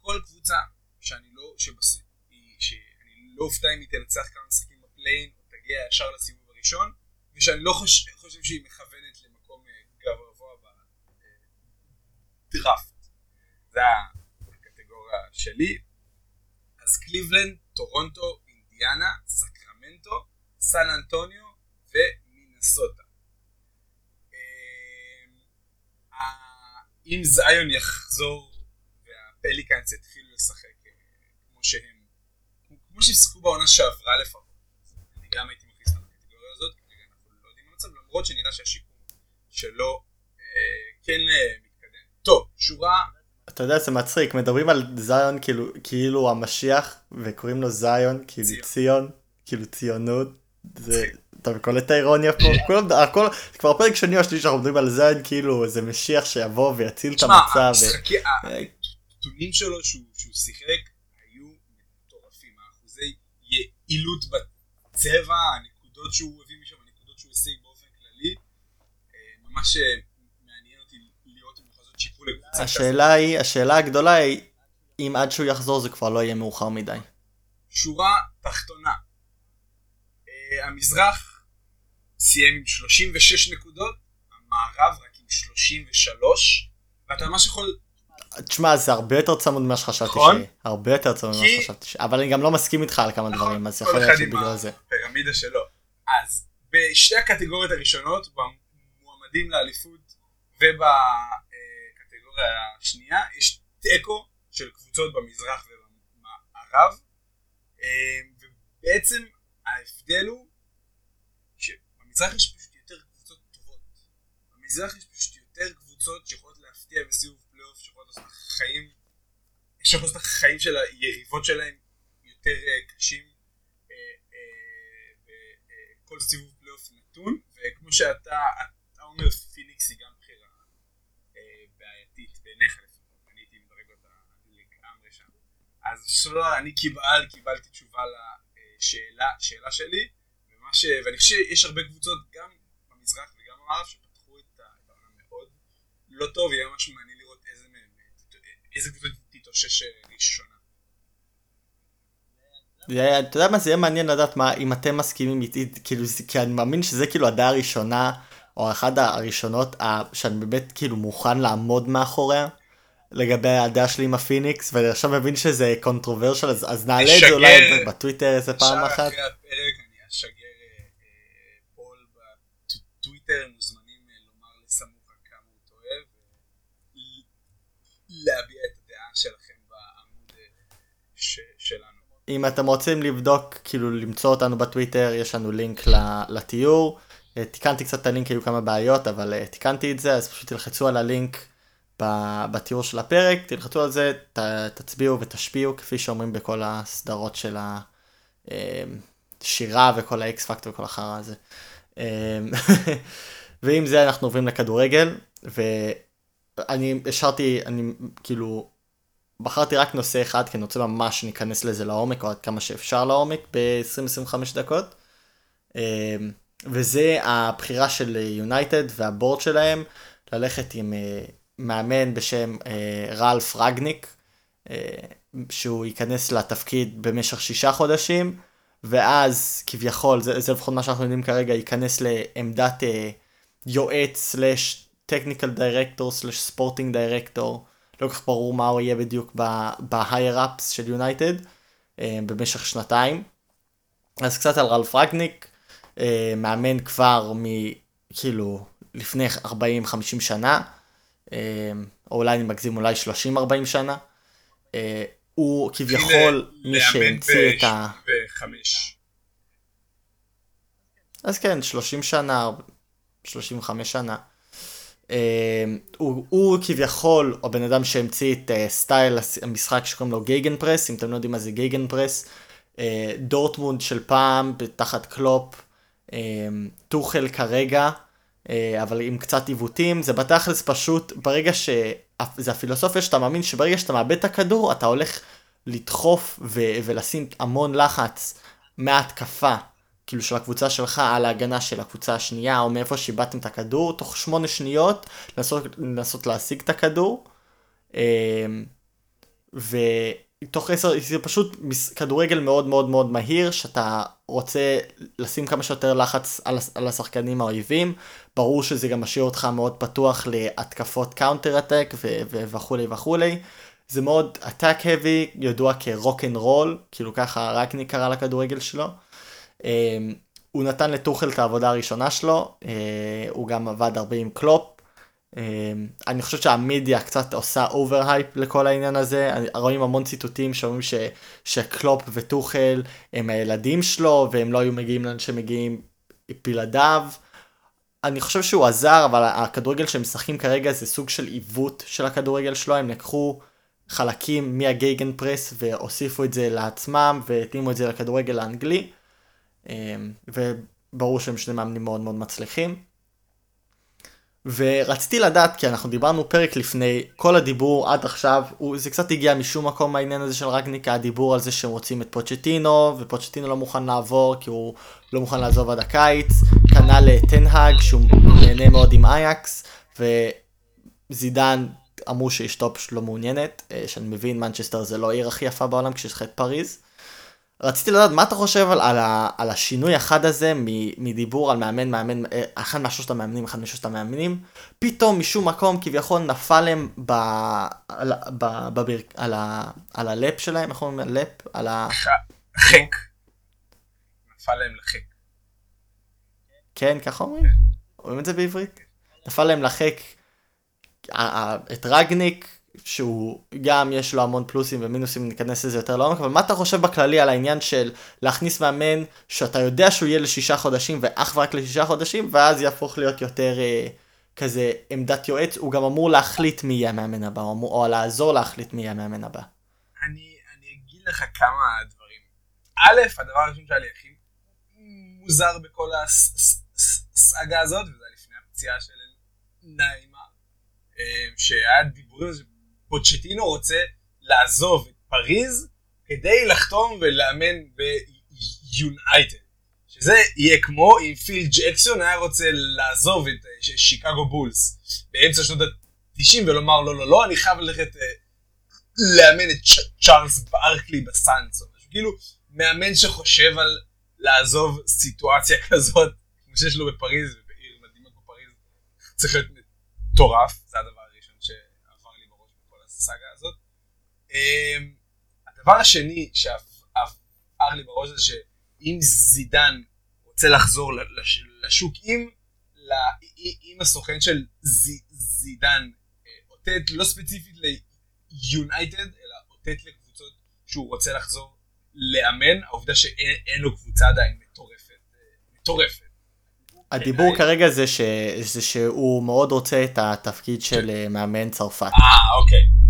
כל קבוצה שאני לא, שבס... שאני לא אופתע אם היא תנצח כמה משחקים בפליין תגיע ישר לסיבוב הראשון ושאני לא חושב, חושב שהיא מכוונת למקום גבוה בדראפט. זה הקטגוריה שלי. אז קליבלנד, טורונטו, אינדיאנה, סקרמנטו, סן אנטוניו ומינסוטה. אם זיון יחזור והפליקאנס יתחילו לשחק כמו שהם, כמו שהם בעונה שעברה לפחות, אני גם הייתי מכניס אותם בקטגוריה הזאת, כרגע אנחנו לא יודעים מה למרות שנראה שהשיקום שלו אה, כן אה. טוב, שורה... אתה יודע, זה מצחיק, מדברים על זיון כאילו, כאילו המשיח, וקוראים לו זיון, כאילו ציון. ציון, כאילו ציונות. זה, אתה קולט את האירוניה פה? כולם, הכל, זה כבר פרק שני או שלישי שאנחנו מדברים על זין כאילו איזה משיח שיבוא ויציל את תשמע, המצב. ו- המשחקי- אה, הנתונים שלו שהוא שהוא שיחק היו מטורפים, האחוזי יעילות בצבע, הנקודות שהוא הביא משם, הנקודות שהוא השיג באופן כללי, אה, ממש שיפור לקבוצה. השאלה היא, השאלה הגדולה היא, אם עד שהוא יחזור זה כבר לא יהיה מאוחר מדי. שורה תחתונה, אה, המזרח סיים עם 36 נקודות, המערב רק עם 33, ואתה ממש יכול תשמע, זה הרבה יותר צמוד ממה שחשבתי נכון. שיהיה. הרבה יותר צמוד ממה כי- שחשבתי שיהיה. אבל אני גם לא מסכים איתך על כמה דברים, אז יכול להיות שבגלל זה. הפירמידה שלו. אז בשתי הקטגוריות הראשונות, במועמדים לאליפות ובקטגוריה השנייה, יש תיקו של קבוצות במזרח ובמערב. אה, ובעצם ההבדל הוא שבמזרח יש פשוט יותר קבוצות טובות. במזרח יש פשוט יותר קבוצות שיכולות להפתיע בסיבוב פלייאוף, שיכולות לעשות את החיים, שיכולות לעשות החיים של היריבות שלהם יותר אה, אנשים אה, אה, אה, סיבוב פלייאוף נתון, וכמו שאתה אתה אומר פיניקס היא גם בעייתית בעיניך לפחות, אני הייתי מדרג אותה לגמרי שם. אז שלא, אני קיבל, קיבלתי תשובה לשאלה שאלה שלי, ש... ואני חושב שיש הרבה קבוצות גם במזרח וגם במערב שפתחו את העונה מאוד לא טוב, יהיה ממש מעניין לראות איזה מהם, איזה קבוצה תתאושש ראשונה. זה- אתה יודע מה זה יהיה מעניין לדעת מה אם אתם מסכימים איתי כאילו כי אני מאמין שזה כאילו הדעה הראשונה או אחת הראשונות שאני באמת כאילו מוכן לעמוד מאחוריה לגבי הדעה שלי עם הפיניקס ואני עכשיו מבין שזה controversial אז, אז נעלה את זה. אולי בטוויטר איזה פעם אחת. אחרי הפרק אני אשגר אה, אה, poll בטוויטר, הם מוזמנים אה, לומר לסמוכה כמה הוא טועה, ולהביע את הדעה שלכם בעמוד שלנו. אם אתם רוצים לבדוק, כאילו למצוא אותנו בטוויטר, יש לנו לינק לתיאור. אה, תיקנתי קצת את הלינק, היו כמה בעיות, אבל אה, תיקנתי את זה, אז פשוט תלחצו על הלינק בתיאור של הפרק, תלחצו על זה, ת, תצביעו ותשפיעו, כפי שאומרים בכל הסדרות של השירה וכל האקס פקטור וכל החרא הזה. אה, ועם זה אנחנו עוברים לכדורגל, ואני השארתי, אני כאילו, בחרתי רק נושא אחד, כי אני רוצה ממש שניכנס לזה לעומק, או עד כמה שאפשר לעומק, ב-20-25 דקות. אה, וזה הבחירה של יונייטד והבורד שלהם, ללכת עם אה, מאמן בשם אה, רלף רגניק, אה, שהוא ייכנס לתפקיד במשך שישה חודשים, ואז כביכול, זה, זה לפחות מה שאנחנו יודעים כרגע, ייכנס לעמדת אה, יועץ סלאש טכניקל דירקטור סלאש ספורטינג דירקטור. לא כל כך ברור מה הוא יהיה בדיוק ups של יונייטד אה, במשך שנתיים. אז קצת על רלף רגניק, אה, מאמן כבר מ... כאילו לפני 40-50 שנה, אה, או אולי אני מגזים אולי 30-40 שנה. אה, הוא כביכול מי שהמציא את ה... אז כן, 30 שנה, 35 שנה. אה, הוא, הוא כביכול הבן אדם שהמציא את אה, סטייל המשחק שקוראים לו גייגן פרס, אם אתם לא יודעים מה זה גייגן פרס, אה, דורטמונד של פעם, תחת קלופ, טוחל כרגע, אה, אבל עם קצת עיוותים, זה בתכלס פשוט, ברגע ש... זה הפילוסופיה שאתה מאמין שברגע שאתה מאבד את הכדור, אתה הולך לדחוף ו- ולשים המון לחץ מההתקפה, כאילו של הקבוצה שלך על ההגנה של הקבוצה השנייה, או מאיפה שאיבדתם את הכדור, תוך שמונה שניות לנסות, לנסות להשיג את הכדור. אה, ותוך עשר, זה פשוט כדורגל מאוד מאוד מאוד מהיר, שאתה רוצה לשים כמה שיותר לחץ על, על השחקנים האויבים. ברור שזה גם משאיר אותך מאוד פתוח להתקפות counter attack וכולי וכולי. זה מאוד attack heavy, ידוע כ rock and roll, כאילו ככה רק נקרא לכדורגל שלו. אה, הוא נתן לטוחל את העבודה הראשונה שלו, אה, הוא גם עבד הרבה עם קלופ. אה, אני חושב שהמידיה קצת עושה overhype לכל העניין הזה, רואים המון ציטוטים שאומרים ש, שקלופ וטוחל הם הילדים שלו והם לא היו מגיעים לאן שמגיעים בלעדיו. אני חושב שהוא עזר, אבל הכדורגל שהם משחקים כרגע זה סוג של עיוות של הכדורגל שלו, הם לקחו חלקים מה gegenpress והוסיפו את זה לעצמם והתאימו את זה לכדורגל האנגלי. אמ, וברור שהם שני מאמנים מאוד מאוד מצליחים. ורציתי לדעת, כי אנחנו דיברנו פרק לפני, כל הדיבור עד עכשיו, הוא, זה קצת הגיע משום מקום העניין הזה של רגניק, הדיבור על זה שהם רוצים את פוצ'טינו, ופוצ'טינו לא מוכן לעבור כי הוא לא מוכן לעזוב עד הקיץ, כנ"ל טן האג שהוא נהנה מאוד עם אייאקס, וזידן אמרו שאשתו פשוט לא מעוניינת, אה, שאני מבין, מנצ'סטר זה לא העיר הכי יפה בעולם כשיש לך את פריז. רציתי לדעת מה אתה חושב על, על, על השינוי החד הזה מ- מדיבור על מאמן מאמן אה, אחד מהשלושת המאמנים אחד משלושת המאמנים פתאום משום מקום כביכול נפל להם ב, על, ב, בבר, על, ה, על הלפ שלהם איך אומרים לפ על ה... חק. נפל להם לחק. כן ככה אומרים? אומרים את זה בעברית? נפל להם ה- את רגניק שהוא גם יש לו המון פלוסים ומינוסים ניכנס לזה יותר לעומק אבל מה אתה חושב בכללי על העניין של להכניס מאמן שאתה יודע שהוא יהיה לשישה חודשים ואך ורק לשישה חודשים ואז יהפוך להיות יותר אה, כזה עמדת יועץ הוא גם אמור להחליט מי יהיה המאמן הבא או, אמור, או לעזור להחליט מי יהיה המאמן הבא. אני אני אגיד לך כמה דברים. א', הדבר הראשון שהיה לי הכי מוזר בכל הסאגה הזאת, וזה היה לפני הפציעה של נעימה, אה, שהיה דיבורים פוצ'טינו רוצה לעזוב את פריז כדי לחתום ולאמן ביונייטד. שזה יהיה כמו אם פיל ג'קסון היה רוצה לעזוב את אה, שיקגו בולס באמצע שנות ה-90 ולומר לא לא לא אני חייב ללכת אה, לאמן את צ'ארלס ברקלי משהו כאילו מאמן שחושב על לעזוב סיטואציה כזאת כמו שיש לו בפריז ובעיר מדהימה כמו פריז צריך להיות מטורף זה הדבר הראשון שעבר לי בראש בכל הסאגה הזאת. אמ, הדבר השני שעבר לי בראש זה שאם זידן רוצה לחזור לשוק אם, אם הסוכן של זידן אה, אותת לא ספציפית ליונייטד אלא אותת לקבוצות שהוא רוצה לחזור לאמן העובדה שאין לו קבוצה עדיין מטורפת אה, מטורפת. הדיבור כרגע זה, ש... זה שהוא מאוד רוצה את התפקיד של אה, מאמן צרפת. אה אוקיי.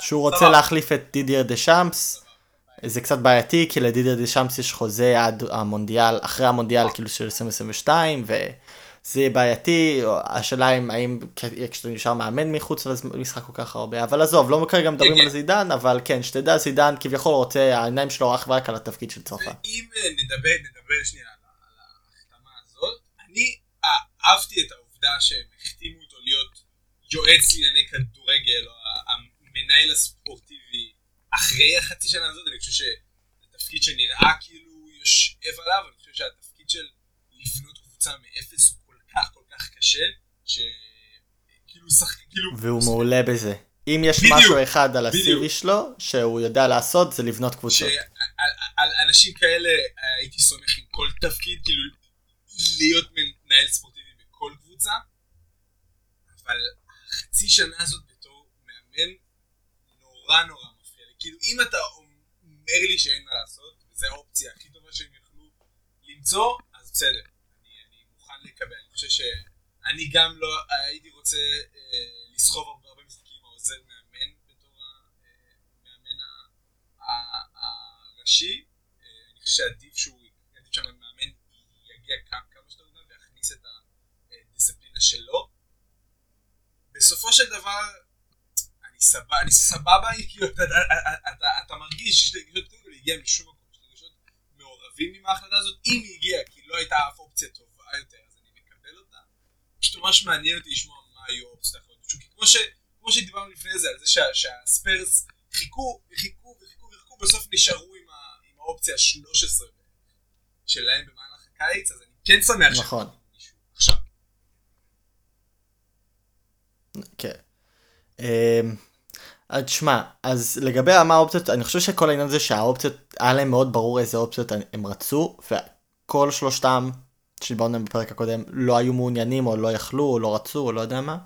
שהוא רוצה להחליף את דידיאר דה שמפס. זה קצת בעייתי כי לדידיאר דה שמפס יש חוזה עד המונדיאל אחרי המונדיאל כאילו של 2022 וזה יהיה בעייתי השאלה אם האם כשאתה נשאר מאמן מחוץ למשחק כל כך הרבה אבל עזוב לא כרגע מדברים על זידן אבל כן שתדע זידן כביכול רוצה העיניים שלו אך ורק על התפקיד של צרפת. אם אה, נדבר נדבר שנייה על ההחתמה הזאת אני אהבתי את העובדה שהם החתימו אותו להיות יועץ לענייני כדורגל או המנהל הספורטיבי אחרי החצי שנה הזאת, אני חושב שזה תפקיד שנראה כאילו יושב עליו, אני חושב שהתפקיד של לבנות קבוצה מאפס הוא כל כך כל כך קשה, שכאילו שחק... כאילו... והוא מעולה בזה. אם יש בדיוק, משהו אחד על ה-CV שלו, שהוא יודע לעשות, זה לבנות קבוצות. שעל אנשים כאלה אה, הייתי סומך עם כל תפקיד, כאילו להיות מנהל ספורטיבי בכל קבוצה, אבל החצי שנה הזאת נורא נורא מפריע לי. כאילו אם אתה אומר לי שאין מה לעשות, וזו האופציה הכי טובה שהם יכלו למצוא, אז בסדר. אני, אני מוכן לקבל. אני חושב שאני גם לא הייתי רוצה אה, לסחוב הרבה הרבה משחקים עם העוזר מאמן בתור המאמן הראשי. אה, אני חושב שעדיף שהוא, עדיף שהמאמן יגיע כמה, שיותר מוקדם ויכניס את הדיסציפלינה שלו. בסופו של דבר סבבה, אני סבבה, כאילו, אתה, אתה, אתה, אתה מרגיש שיש רגשות קודם כל הגיע משום מקום, יש רגשות מעורבים עם ההחלטה הזאת, אם היא הגיעה, כי לא הייתה אף אופציה טובה יותר, אז אני מקבל אותה. פשוט ממש מעניין אותי לשמוע מה היו האופציות האחרות. כי כמו, ש, כמו שדיברנו לפני זה, על זה שה, שהספיירס חיכו וחיכו וחיכו וחיכו, בסוף נשארו עם, ה, עם האופציה ה-13 שלהם במהלך הקיץ, אז אני כן שמח נכון. עכשיו. כן. אמ, אז שמע, אז לגבי מה האופציות, אני חושב שכל העניין זה שהאופציות, היה להם מאוד ברור איזה אופציות הם רצו, וכל שלושתם שדיברנו עליהם בפרק הקודם לא היו מעוניינים או לא יכלו או לא רצו או לא יודע מה.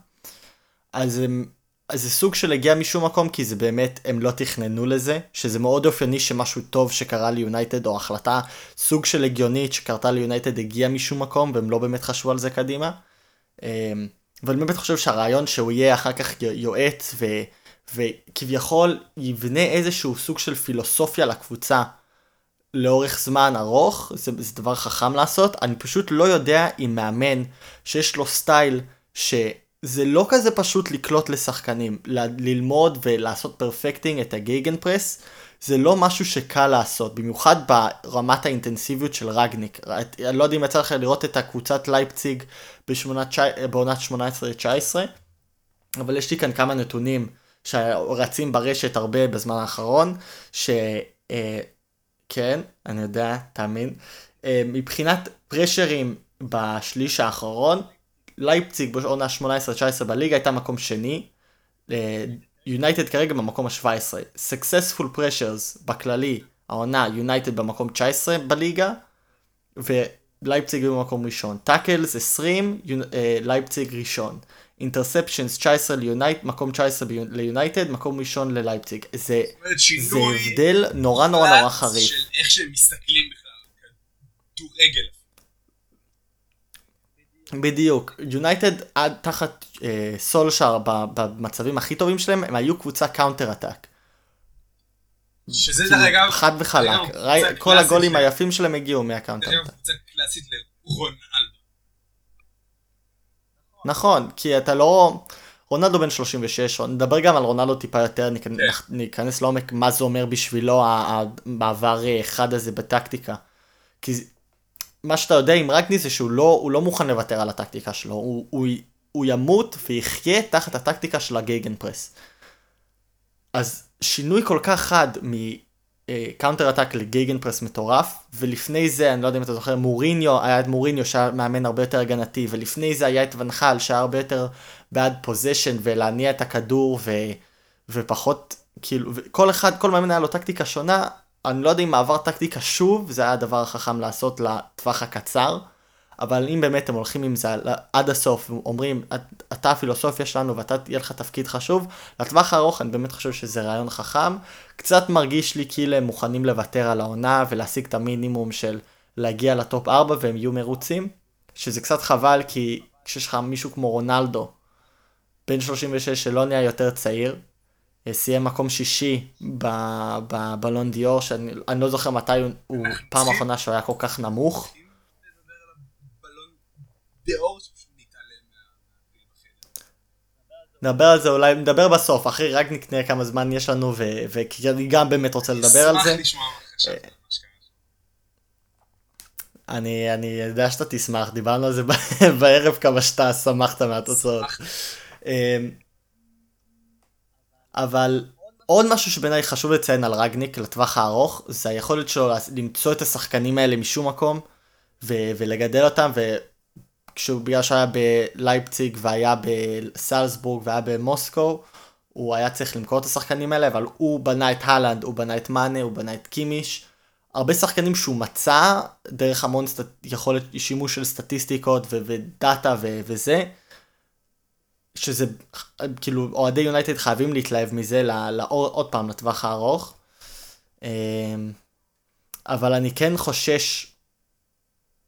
אז הם, אז זה סוג של הגיע משום מקום כי זה באמת הם לא תכננו לזה שזה מאוד אופייני שמשהו טוב שקרה ליונייטד או החלטה סוג של הגיונית שקרתה ליונייטד הגיע משום מקום והם לא באמת חשבו על זה קדימה. אמ, ואני באמת חושב שהרעיון שהוא יהיה אחר כך יועץ ו, וכביכול יבנה איזשהו סוג של פילוסופיה לקבוצה לאורך זמן ארוך, זה, זה דבר חכם לעשות, אני פשוט לא יודע אם מאמן שיש לו סטייל שזה לא כזה פשוט לקלוט לשחקנים, ל- ללמוד ולעשות perfecting את ה gegenpress, זה לא משהו שקל לעשות, במיוחד ברמת האינטנסיביות של רגניק. אני לא יודע אם יצא לך לראות את הקבוצת לייפציג בעונת 18-19, אבל יש לי כאן כמה נתונים שרצים ברשת הרבה בזמן האחרון, שכן, אה, אני יודע, תאמין, אה, מבחינת פרשרים בשליש האחרון, לייפציג בעונה 18-19 בליגה הייתה מקום שני, יונייטד כרגע במקום ה-17, successful pressures בכללי, העונה יונייטד במקום 19 בליגה, ולייפציג במקום ראשון. tackles 20, לייפציג ראשון. interceptions 19 ליונייטד, מקום 19 ליונייטד, מקום ראשון ללייפציג. זה, זה הבדל נורא נורא נורא חריף. של איך שהם מסתכלים בכלל, כדורגל. בדיוק, יונייטד עד תחת אה, סולשאר במצבים הכי טובים שלהם, הם היו קבוצה counter attack. שזה כאילו, דרך אגב, חד וחלק, כל הגולים היפים שלהם הגיעו מה counter. דרך אגב, קבוצה קלאסית לרונלדו. נכון, כי אתה לא... רונלדו בן 36, נדבר גם על רונלדו טיפה יותר, כן. ניכנס לעומק מה זה אומר בשבילו המעבר אה, החד הזה בטקטיקה. כי מה שאתה יודע עם רגניק זה שהוא לא, לא מוכן לוותר על הטקטיקה שלו, הוא, הוא, הוא ימות ויחיה תחת הטקטיקה של ה gegenpress. אז שינוי כל כך חד מ counter attack ל gegenpress מטורף, ולפני זה, אני לא יודע אם אתה זוכר, מוריניו, היה את מוריניו שהיה מאמן הרבה יותר הגנתי, ולפני זה היה את ואן חאל שהיה הרבה יותר בעד פוזיישן ולהניע את הכדור ו, ופחות, כאילו, כל אחד, כל מאמן היה לו טקטיקה שונה, אני לא יודע אם מעבר טקטיקה שוב, זה היה הדבר החכם לעשות לטווח הקצר, אבל אם באמת הם הולכים עם זה עד הסוף, אומרים, "את- אתה הפילוסופיה שלנו ואתה, יהיה לך תפקיד חשוב, לטווח הארוך אני באמת חושב שזה רעיון חכם. קצת מרגיש לי כאילו הם מוכנים לוותר על העונה ולהשיג את המינימום של להגיע לטופ 4 והם יהיו מרוצים, שזה קצת חבל כי כשיש לך מישהו כמו רונלדו, בן 36 שלא נהיה יותר צעיר, אה, סיים מקום שישי בבלון דיור, שאני אני לא זוכר מתי הוא, פעם אחרונה שהוא היה כל כך נמוך. אם נדבר על זה אולי, נדבר בסוף, אחרי רק נקנה כמה זמן יש לנו, וכי אני גם באמת רוצה לדבר על זה. אשמח לשמוע מה חשבת שם. אני, אני יודע שאתה תשמח, דיברנו על זה בערב כמה שאתה שמחת מהתוצאות. אמ, אבל עוד משהו שבעיניי חשוב לציין על רגניק לטווח הארוך, זה היכולת שלו למצוא את השחקנים האלה משום מקום, ולגדל אותם, וכשהוא בגלל שהיה בלייפציג והיה בסלזבורג והיה במוסקו, הוא היה צריך למכור את השחקנים האלה, אבל הוא בנה את הלנד, הוא בנה את מאנה, הוא בנה את קימיש. הרבה שחקנים שהוא מצא דרך המון סט... יכולת שימוש של סטטיסטיקות ו- ודאטה ו- וזה, שזה כאילו אוהדי יונייטד חייבים להתלהב מזה ל- ל- עוד פעם לטווח הארוך. אמ, אבל אני כן חושש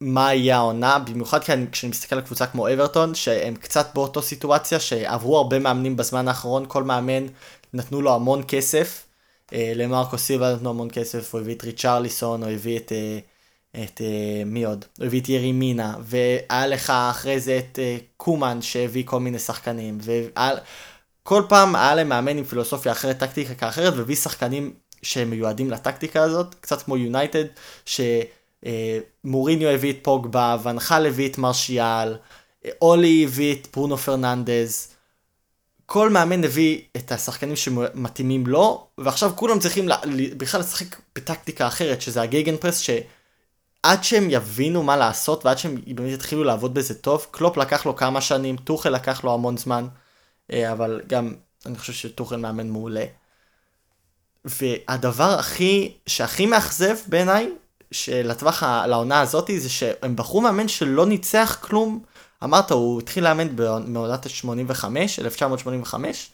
מה יהיה העונה, במיוחד אני, כשאני מסתכל על קבוצה כמו אברטון, שהם קצת באותו סיטואציה, שעברו הרבה מאמנים בזמן האחרון, כל מאמן נתנו לו המון כסף. אה, למרקו סילבה נתנו המון כסף, הוא הביא את ריצ'רליסון, הוא הביא את, אה, את אה, מי עוד? הוא הביא את ירי מינה, והיה לך אחרי זה את אה, קומן שהביא כל מיני שחקנים, וכל פעם היה להם מאמן עם פילוסופיה אחרת, טקטיקה אחרת, והביא שחקנים שהם מיועדים לטקטיקה הזאת, קצת כמו יונייטד, שמוריניו הביא את פוגבה, ונחל הביא את מרשיאל, אה, אולי הביא את ברונו פרננדז, כל מאמן הביא את השחקנים שמתאימים לו, ועכשיו כולם צריכים לה, בכלל לשחק בטקטיקה אחרת, שזה הגייגן פרס, שעד שהם יבינו מה לעשות, ועד שהם באמת יתחילו לעבוד בזה טוב, קלופ לקח לו כמה שנים, טוחל לקח לו המון זמן, אה, אבל גם אני חושב שטוחל מאמן מעולה. והדבר הכי, שהכי מאכזב בעיניי, שלטווח, לעונה הזאתי, זה שהם בחרו מאמן שלא ניצח כלום. אמרת, הוא התחיל לאמן בעונת ה-85, 1985,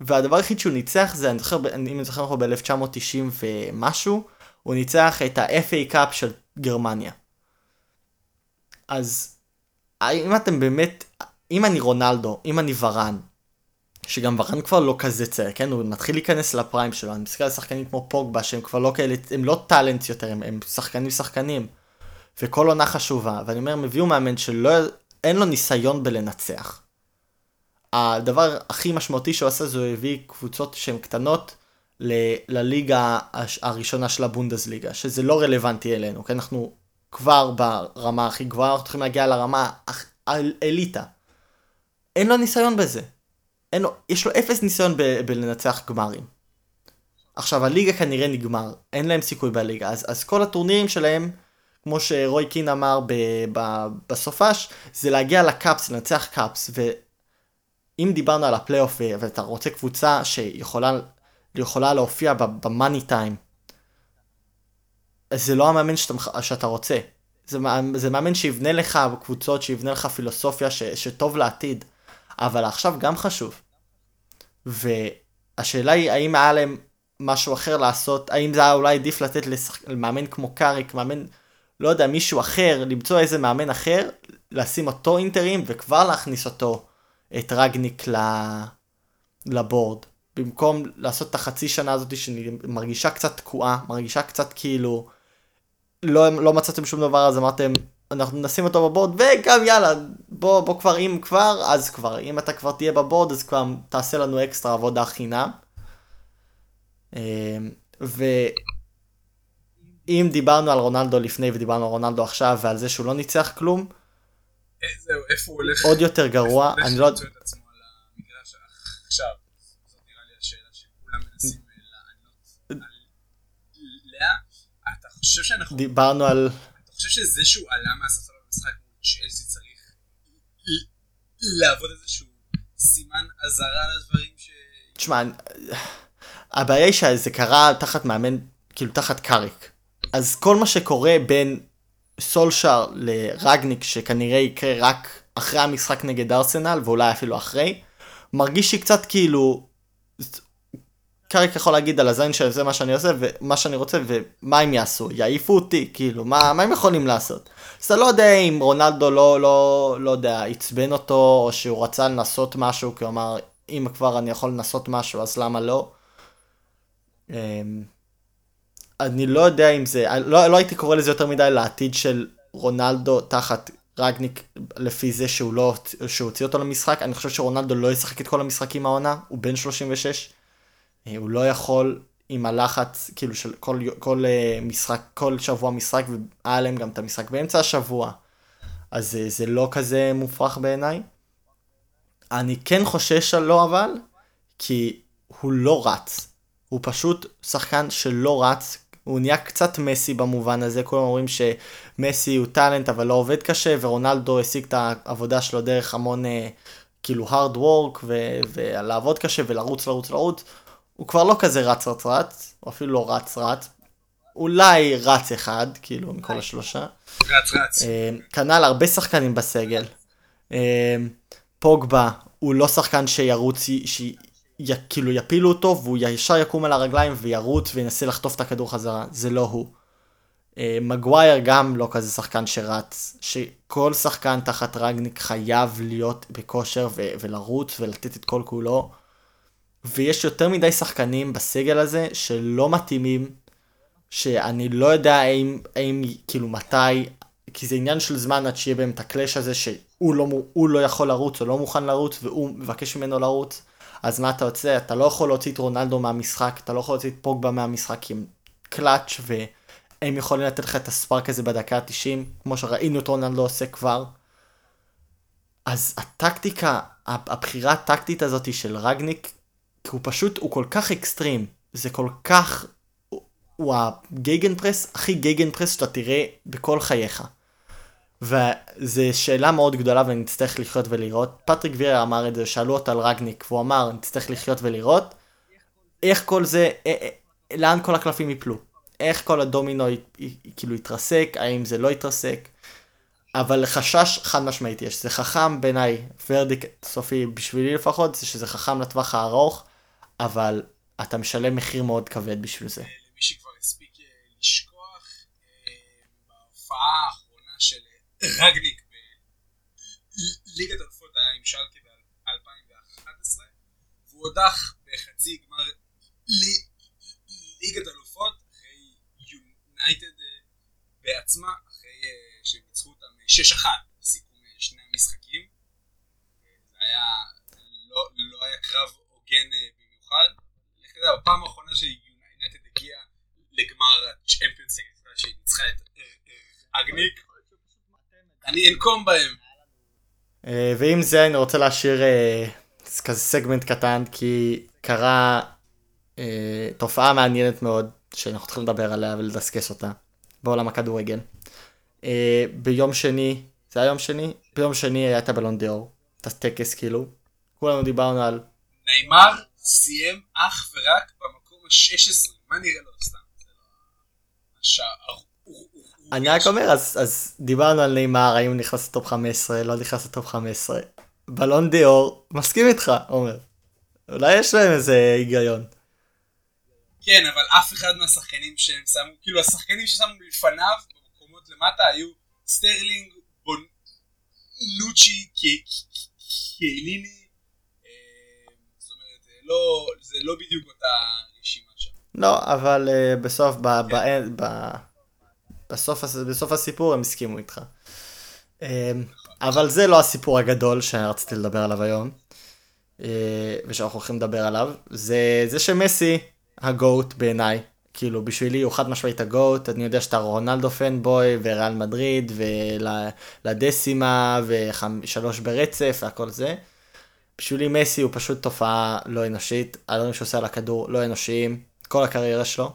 והדבר היחיד שהוא ניצח זה, אני זוכר, אם אני זוכר נכון, ב-1990 ומשהו, הוא ניצח את ה-FA קאפ של גרמניה. אז אם אתם באמת, אם אני רונלדו, אם אני ורן, שגם ורן כבר לא כזה צעיר, כן? הוא מתחיל להיכנס לפריים שלו, אני מסתכל על שחקנים כמו פוגבה, שהם כבר לא כאלה, הם לא טאלנט יותר, הם, הם שחקנים שחקנים. וכל עונה חשובה, ואני אומר, הם הביאו מאמן שלא, אין לו ניסיון בלנצח. הדבר הכי משמעותי שהוא עשה זה הוא הביא קבוצות שהן קטנות ל- לליגה הראשונה של הבונדסליגה, שזה לא רלוונטי אלינו, כי אנחנו כבר ברמה הכי גבוהה, אנחנו צריכים להגיע לרמה האליטה. אין לו ניסיון בזה. אין לו, יש לו אפס ניסיון ב- בלנצח גמרים. עכשיו הליגה כנראה נגמר, אין להם סיכוי בליגה, אז, אז כל הטורנירים שלהם, כמו שרוי קין אמר ב, ב, בסופש, זה להגיע ל cups, לנצח cups, ואם דיברנו על הפלייאוף ואתה רוצה קבוצה שיכולה יכולה להופיע במאני טיים, זה לא המאמן שאתה, שאתה רוצה. זה, זה מאמן שיבנה לך קבוצות, שיבנה לך פילוסופיה ש, שטוב לעתיד. אבל עכשיו גם חשוב. והשאלה היא האם היה להם משהו אחר לעשות, האם זה היה אולי עדיף לתת לשח... למאמן כמו קאריק, מאמן, לא יודע, מישהו אחר, למצוא איזה מאמן אחר, לשים אותו אינטרים וכבר להכניס אותו, את רגניק ל... לבורד. במקום לעשות את החצי שנה הזאת שמרגישה קצת תקועה, מרגישה קצת כאילו לא, לא מצאתם שום דבר אז אמרתם אנחנו נשים אותו בבורד וגם יאללה בוא בוא כבר אם כבר אז כבר אם אתה כבר תהיה בבורד אז כבר תעשה לנו אקסטרה עבודה חינם. אמ, ואם דיברנו על רונלדו לפני ודיברנו על רונלדו עכשיו ועל זה שהוא לא ניצח כלום. אה, זהו איפה הוא הולך עוד יותר גרוע אני לא. עכשיו, זאת נראה לי השאלה שכולם מנסים אה, לענות עליה. אתה חושב שאנחנו... דיברנו על... חושב שזה שהוא עלה מהספסל במשחק מול צ'לסי צריך לעבוד איזשהו סימן אזהרה לדברים ש... תשמע, הבעיה היא שזה קרה תחת מאמן, כאילו תחת קאריק. אז כל מה שקורה בין סולשאר לרגניק, שכנראה יקרה רק אחרי המשחק נגד ארסנל, ואולי אפילו אחרי, מרגיש לי קצת כאילו, קאריק יכול להגיד על הזין של זה מה שאני עושה ומה שאני רוצה ומה הם יעשו, יעיפו אותי, כאילו, מה, מה הם יכולים לעשות? אז אתה לא יודע אם רונלדו לא, לא, לא יודע, עצבן אותו או שהוא רצה לנסות משהו, כי הוא אמר, אם כבר אני יכול לנסות משהו אז למה לא? אמ, אני לא יודע אם זה, לא, לא הייתי קורא לזה יותר מדי לעתיד של רונלדו תחת רגניק לפי זה שהוא לא, שהוא הוציא אותו למשחק, אני חושב שרונלדו לא ישחק את כל המשחקים העונה, הוא בן 36, אה, הוא לא יכול עם הלחץ, כאילו של כל, כל אה, משחק, כל שבוע משחק, והיה להם גם את המשחק באמצע השבוע, אז זה, אה, זה לא כזה מופרך בעיניי. אני כן חושש עלו אבל, כי הוא לא רץ, הוא פשוט שחקן שלא רץ, הוא נהיה קצת מסי במובן הזה, כולם אומרים שמסי הוא טאלנט אבל לא עובד קשה, ורונלדו השיג את העבודה שלו דרך המון אה, כאילו hard work, ו- ולעבוד קשה ולרוץ לרוץ לרוץ. הוא כבר לא כזה רץ רץ רץ, או אפילו לא רץ רץ. אולי רץ אחד, כאילו, מכל השלושה. רץ רץ. אה, כנ"ל הרבה שחקנים בסגל. אה, פוגבה הוא לא שחקן שירוץ, י, כאילו יפילו אותו והוא ישר יקום על הרגליים וירוץ וינסה לחטוף את הכדור חזרה, זה לא הוא. אה, מגווייר גם לא כזה שחקן שרץ, שכל שחקן תחת רגניק חייב להיות בכושר ו- ולרוץ ולתת את כל כולו. ויש יותר מדי שחקנים בסגל הזה שלא מתאימים, שאני לא יודע האם, האם כאילו מתי, כי זה עניין של זמן עד שיהיה בהם את הקלאש הזה שהוא לא, לא יכול לרוץ או לא מוכן לרוץ והוא מבקש ממנו לרוץ. אז מה אתה יוצא? אתה לא יכול להוציא את רונלדו מהמשחק, אתה לא יכול להוציא את פוגבה מהמשחק עם קלאץ' והם יכולים לתת לך את הספארק הזה בדקה ה-90, כמו שראינו את רונלדו עושה כבר. אז הטקטיקה, הבחירה הטקטית הזאת של רגניק, הוא פשוט, הוא כל כך אקסטרים, זה כל כך, הוא ה gegenpress הכי gegenpress שאתה תראה בכל חייך. וזו שאלה מאוד גדולה ונצטרך לחיות ולראות. פטריק וירה אמר את זה, שאלו אותו על רגניק, והוא אמר, נצטרך לחיות ולראות. איך כל זה, אה, אה, לאן כל הקלפים יפלו? איך כל הדומינו י, י, כאילו יתרסק, האם זה לא יתרסק? אבל חשש חד משמעית יש, זה חכם בעיניי, ורדיק סופי בשבילי לפחות, זה שזה חכם לטווח הארוך, אבל אתה משלם מחיר מאוד כבד בשביל זה. למי שכבר הספיק אה, לשכוח, בהופעה רגניק בליגת אלפות היה עם שלקה ב-2011 והוא הודח בחצי גמר ליגת אלופות אחרי יונייטד אה, בעצמה אחרי אה, שהם ניצחו אותם 6-1 בסיכום אה, שני המשחקים היה לא, לא היה קרב הוגן במיוחד בפעם האחרונה שיונייטד הגיע לגמר הצ'מפיונס שהיא ניצחה את אגניק אני אנקום בהם. אה, ועם זה אני רוצה להשאיר אה, כזה סגמנט קטן כי קרה אה, תופעה מעניינת מאוד שאנחנו צריכים לדבר עליה ולדסקס אותה בעולם הכדורגל. ביום שני, זה היה יום שני? ביום שני היה את הבלון דיאור, את הטקס כאילו. כולנו דיברנו על... נאמר סיים אך ורק במקום ה-16, מה נראה לו סתם? אני רק אומר, אז, דיברנו על נאמר, האם הוא נכנס לטופ 15, לא נכנס לטופ 15. בלון דיאור, מסכים איתך, עומר. אולי יש להם איזה היגיון. כן, אבל אף אחד מהשחקנים שהם שמו, כאילו השחקנים ששמו לפניו, במקומות למטה, היו סטרלינג, בונוצ'י, קייליני, לא, זה לא בדיוק אותה רשימה שם. לא, אבל uh, בסוף, ב, ב, ב, בסוף, בסוף הסיפור הם הסכימו איתך. Um, אבל זה לא הסיפור הגדול שרציתי לדבר עליו היום, uh, ושאנחנו הולכים לדבר עליו, זה, זה שמסי הגוט בעיניי, כאילו בשבילי הוא חד משמעית הגוט, אני יודע שאתה רונלדו פנבוי וריאל מדריד ולדסימה ושלוש ברצף והכל זה. בשבילי מסי הוא פשוט תופעה לא אנושית, הדברים שעושה על הכדור לא אנושיים, כל הקריירה שלו.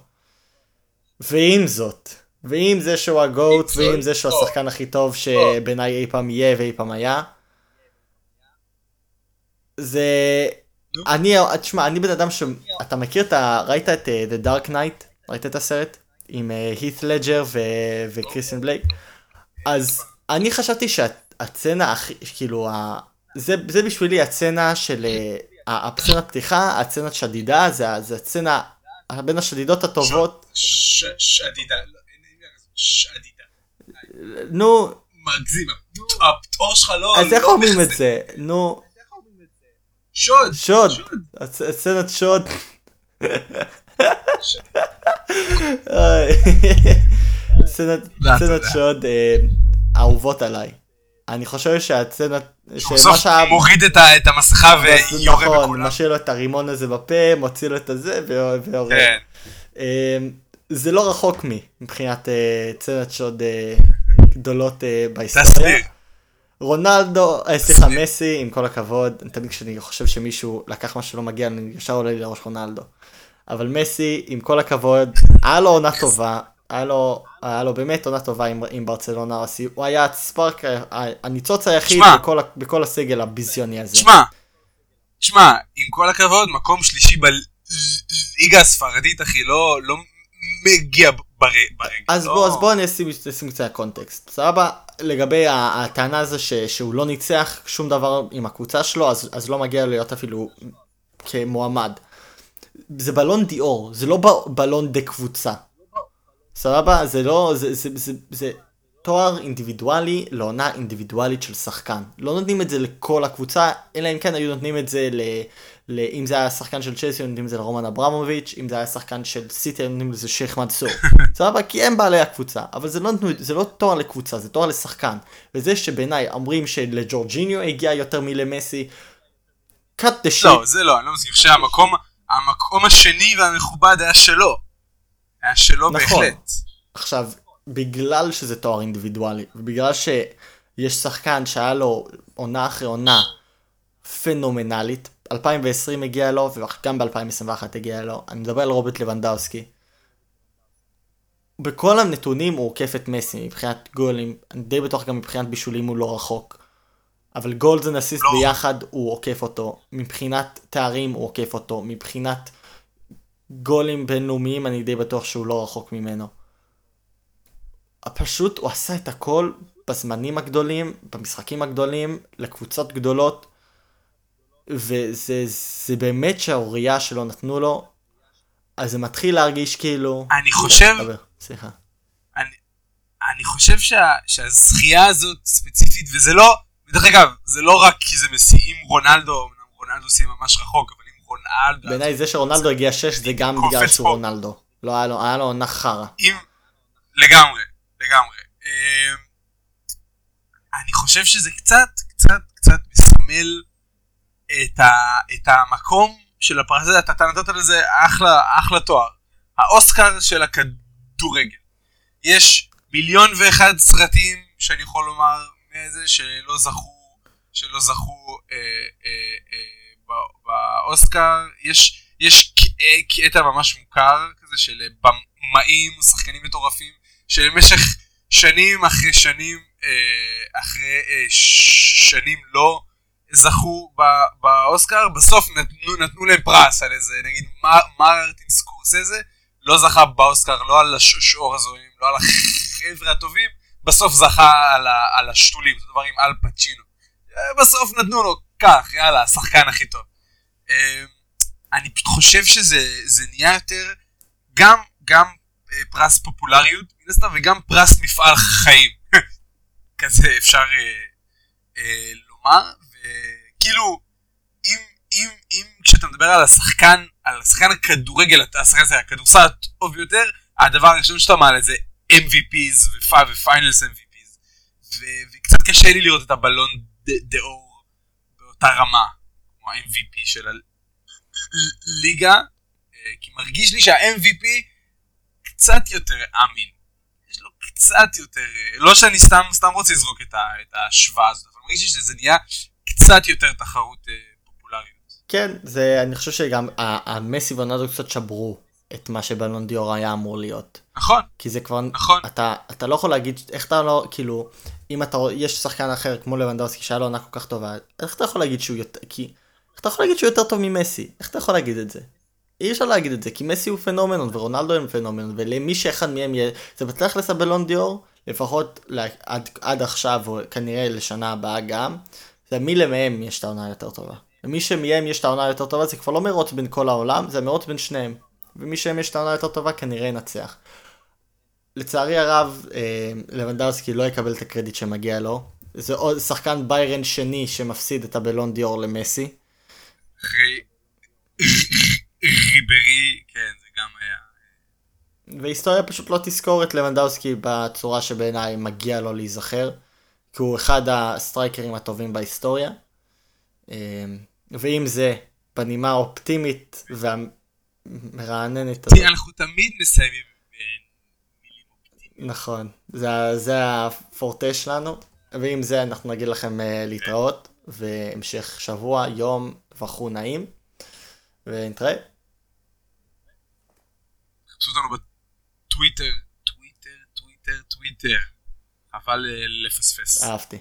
ועם זאת, ועם זה שהוא הגוט, ועם זה שהוא השחקן הכי טוב שבעיניי אי פעם יהיה ואי פעם היה, זה... אני, תשמע, אני בן אדם ש... אתה מכיר את ה... ראית את uh, The Dark Knight? ראית את הסרט? עם הית לג'ר וקריסטיאן בלייק? אז אני חשבתי שהצצנה הכי, כאילו. זה, זה בשבילי הצצנה של... הצצנה פתיחה, הצצנה שדידה, זה, זה הצצנה בין השדידות הטובות. שדידה, לא, שדידה. נו. מגזים, הפטור שלך לא... אז איך אומרים את זה? נו. שוד. שוד. סצנת שוד. סצנת שוד אה, אהובות עליי. אני חושב שהסצנת... בסוף מוריד את המסכה ויורה בכולם. נכון, משאיר לו את הרימון הזה בפה, מוציא לו את הזה ויורה. כן. אה, זה לא רחוק מי, מבחינת סצנת שוד אה, גדולות בהיסטוריה. רונלדו, אה, סליחה, מסי, עם כל הכבוד, תמיד כשאני חושב שמישהו לקח משהו שלא מגיע, אני ישר עולה לי לראש רונלדו. אבל מסי, עם כל הכבוד, היה לו עונה טובה, היה לו, היה לו באמת עונה טובה עם, עם ברצלונה, הוא היה הספארק, הניצוץ היחיד שמה, בכל, בכל הסגל הביזיוני הזה. שמע, שמע, עם כל הכבוד, מקום שלישי בליגה הספרדית, אחי, לא, לא מגיע ברגע. אז לא... בוא, אז בוא אני אשים, אשים קצת קונטקסט, סבבה? לגבי הטענה הזו ש, שהוא לא ניצח שום דבר עם הקבוצה שלו, אז, אז לא מגיע להיות אפילו כמועמד. זה בלון דיאור, זה לא בלון דה קבוצה. סבבה? זה לא, זה, זה, זה, זה תואר אינדיבידואלי לעונה אינדיבידואלית של שחקן. לא נותנים את זה לכל הקבוצה, אלא אם כן היו נותנים את זה ל... ל אם זה היה שחקן של צ'לסי, נותנים את זה לרומן אברמוביץ', אם זה היה שחקן של סיטי, נותנים את זה שייח' מנסור. סבבה? כי הם בעלי הקבוצה. אבל זה לא, זה לא תואר לקבוצה, זה תואר לשחקן. וזה שבעיניי אומרים שלג'ורג'יניו הגיע יותר מלמסי, cut the shit. לא, זה לא, אני לא מסכים. שהמקום המקום השני והמכובד היה שלו. היה שלו נכון. בהחלט. עכשיו, בגלל שזה תואר אינדיבידואלי, ובגלל שיש שחקן שהיה לו עונה אחרי עונה פנומנלית, 2020 הגיע לו, וגם ב-2021 הגיע לו, אני מדבר על רוברט לבנדאוסקי. בכל הנתונים הוא עוקף את מסי מבחינת גולים, אני די בטוח גם מבחינת בישולים הוא לא רחוק. אבל גולדן אסיסט לא. ביחד הוא עוקף אותו, מבחינת תארים הוא עוקף אותו, מבחינת גולים בינלאומיים אני די בטוח שהוא לא רחוק ממנו. פשוט הוא עשה את הכל בזמנים הגדולים, במשחקים הגדולים, לקבוצות גדולות, וזה באמת שהאוריה שלא נתנו לו, אז זה מתחיל להרגיש כאילו... אני חושב... סליחה. אני, אני חושב שה, שהזכייה הזאת ספציפית, וזה לא... דרך אגב, זה לא רק כי זה מסיעים רונלדו, רונלדו סיים ממש רחוק, אבל רונלדו... בעיניי זה שרונלדו הגיע 6 זה גם בגלל שהוא רונלדו. לא היה לו, היה לו עונה חרא. אם... לגמרי, לגמרי. אמ, אני חושב שזה קצת, קצת, קצת מסמל את, ה, את המקום של הפרס הזה, אתה, אתה נתת לזה אחלה, אחלה תואר. האוסקר של הכדורגל. יש מיליון ואחד סרטים שאני יכול לומר מאיזה שלא זכו, שלא זכו אה, אה, אה, באוסקר. יש, יש קטע ממש מוכר כזה של במאים, שחקנים מטורפים, שבמשך שנים אחרי שנים, אה, אחרי אה, שנים לא זכו באוסקר, בסוף נתנו, נתנו להם פרס על איזה, נגיד מרטין סקורסזה, לא זכה באוסקר לא על השור הזוהים, לא על החבר'ה הטובים, בסוף זכה על, ה, על השתולים, זה דבר עם אל פצ'ינו. אה, בסוף נתנו לו, כך, יאללה, השחקן הכי טוב. אה, אני חושב שזה נהיה יותר גם, גם אה, פרס פופולריות, מן הסתם, וגם פרס מפעל חיים. כזה אפשר אה, אה, לומר, וכאילו, אם, אם, אם כשאתה מדבר על השחקן, על השחקן הכדורגל, השחקן הזה, הכדורסל הטוב ביותר, הדבר הראשון שאתה מעלה זה MVPs ו Finals MVPs. ו- וקצת קשה לי לראות את הבלון דה אור באותה רמה, כמו ה-MVP של הליגה, אה, כי מרגיש לי שה-MVP קצת יותר אמין. יש לו קצת יותר, אה, לא שאני סתם, סתם רוצה לזרוק את, את ההשוואה הזאת, אבל מרגיש לי שזה נהיה קצת יותר תחרות אה, פופולריות. כן, זה, אני חושב שגם המסי ורונלדו קצת שברו את מה שבלון דיור היה אמור להיות. נכון, כי זה כבר, נכון. אתה, אתה לא יכול להגיד, איך אתה לא, כאילו, אם אתה, יש שחקן אחר כמו לבנדובסקי שהיה לו עונה כל כך טובה, איך אתה יכול להגיד שהוא יותר, כי, איך אתה יכול להגיד שהוא יותר טוב ממסי? איך אתה יכול להגיד את זה? אי אפשר להגיד את זה, כי מסי הוא פנומנון ורונלדו הם פנומנון, ולמי שאחד מהם יהיה, זה בתכלס הבלון דיור, לפחות לה, עד, עד עכשיו, או כנראה לשנה הבאה גם, זה מי למהם יש את העונה היותר טובה. ומי שמהם יש את העונה היותר טובה זה כבר לא מרוץ בין כל העולם, זה מרוץ בין שניהם. ומי שהם יש את העונה היותר טובה כנראה ינצח. לצערי הרב, אה, לבנדובסקי לא יקבל את הקרדיט שמגיע לו. זה עוד שחקן ביירן שני שמפסיד את הבלון דיור למסי. ריברי, כן, זה גם היה. והיסטוריה פשוט לא תזכור את לבנדובסקי בצורה שבעיניי מגיע לו להיזכר. כי הוא אחד הסטרייקרים הטובים בהיסטוריה. אה, ועם זה, בנימה האופטימית והמרעננת הזאת. אנחנו תמיד מסיימים אופטימיות. נכון, זה, זה הפורטה שלנו, ועם זה אנחנו נגיד לכם uh, להתראות, והמשך שבוע, יום וכו' נעים, ונתראה. חפשו אותנו בטוויטר, טוויטר, טוויטר, טוויטר. חבל אה, לפספס. אהבתי.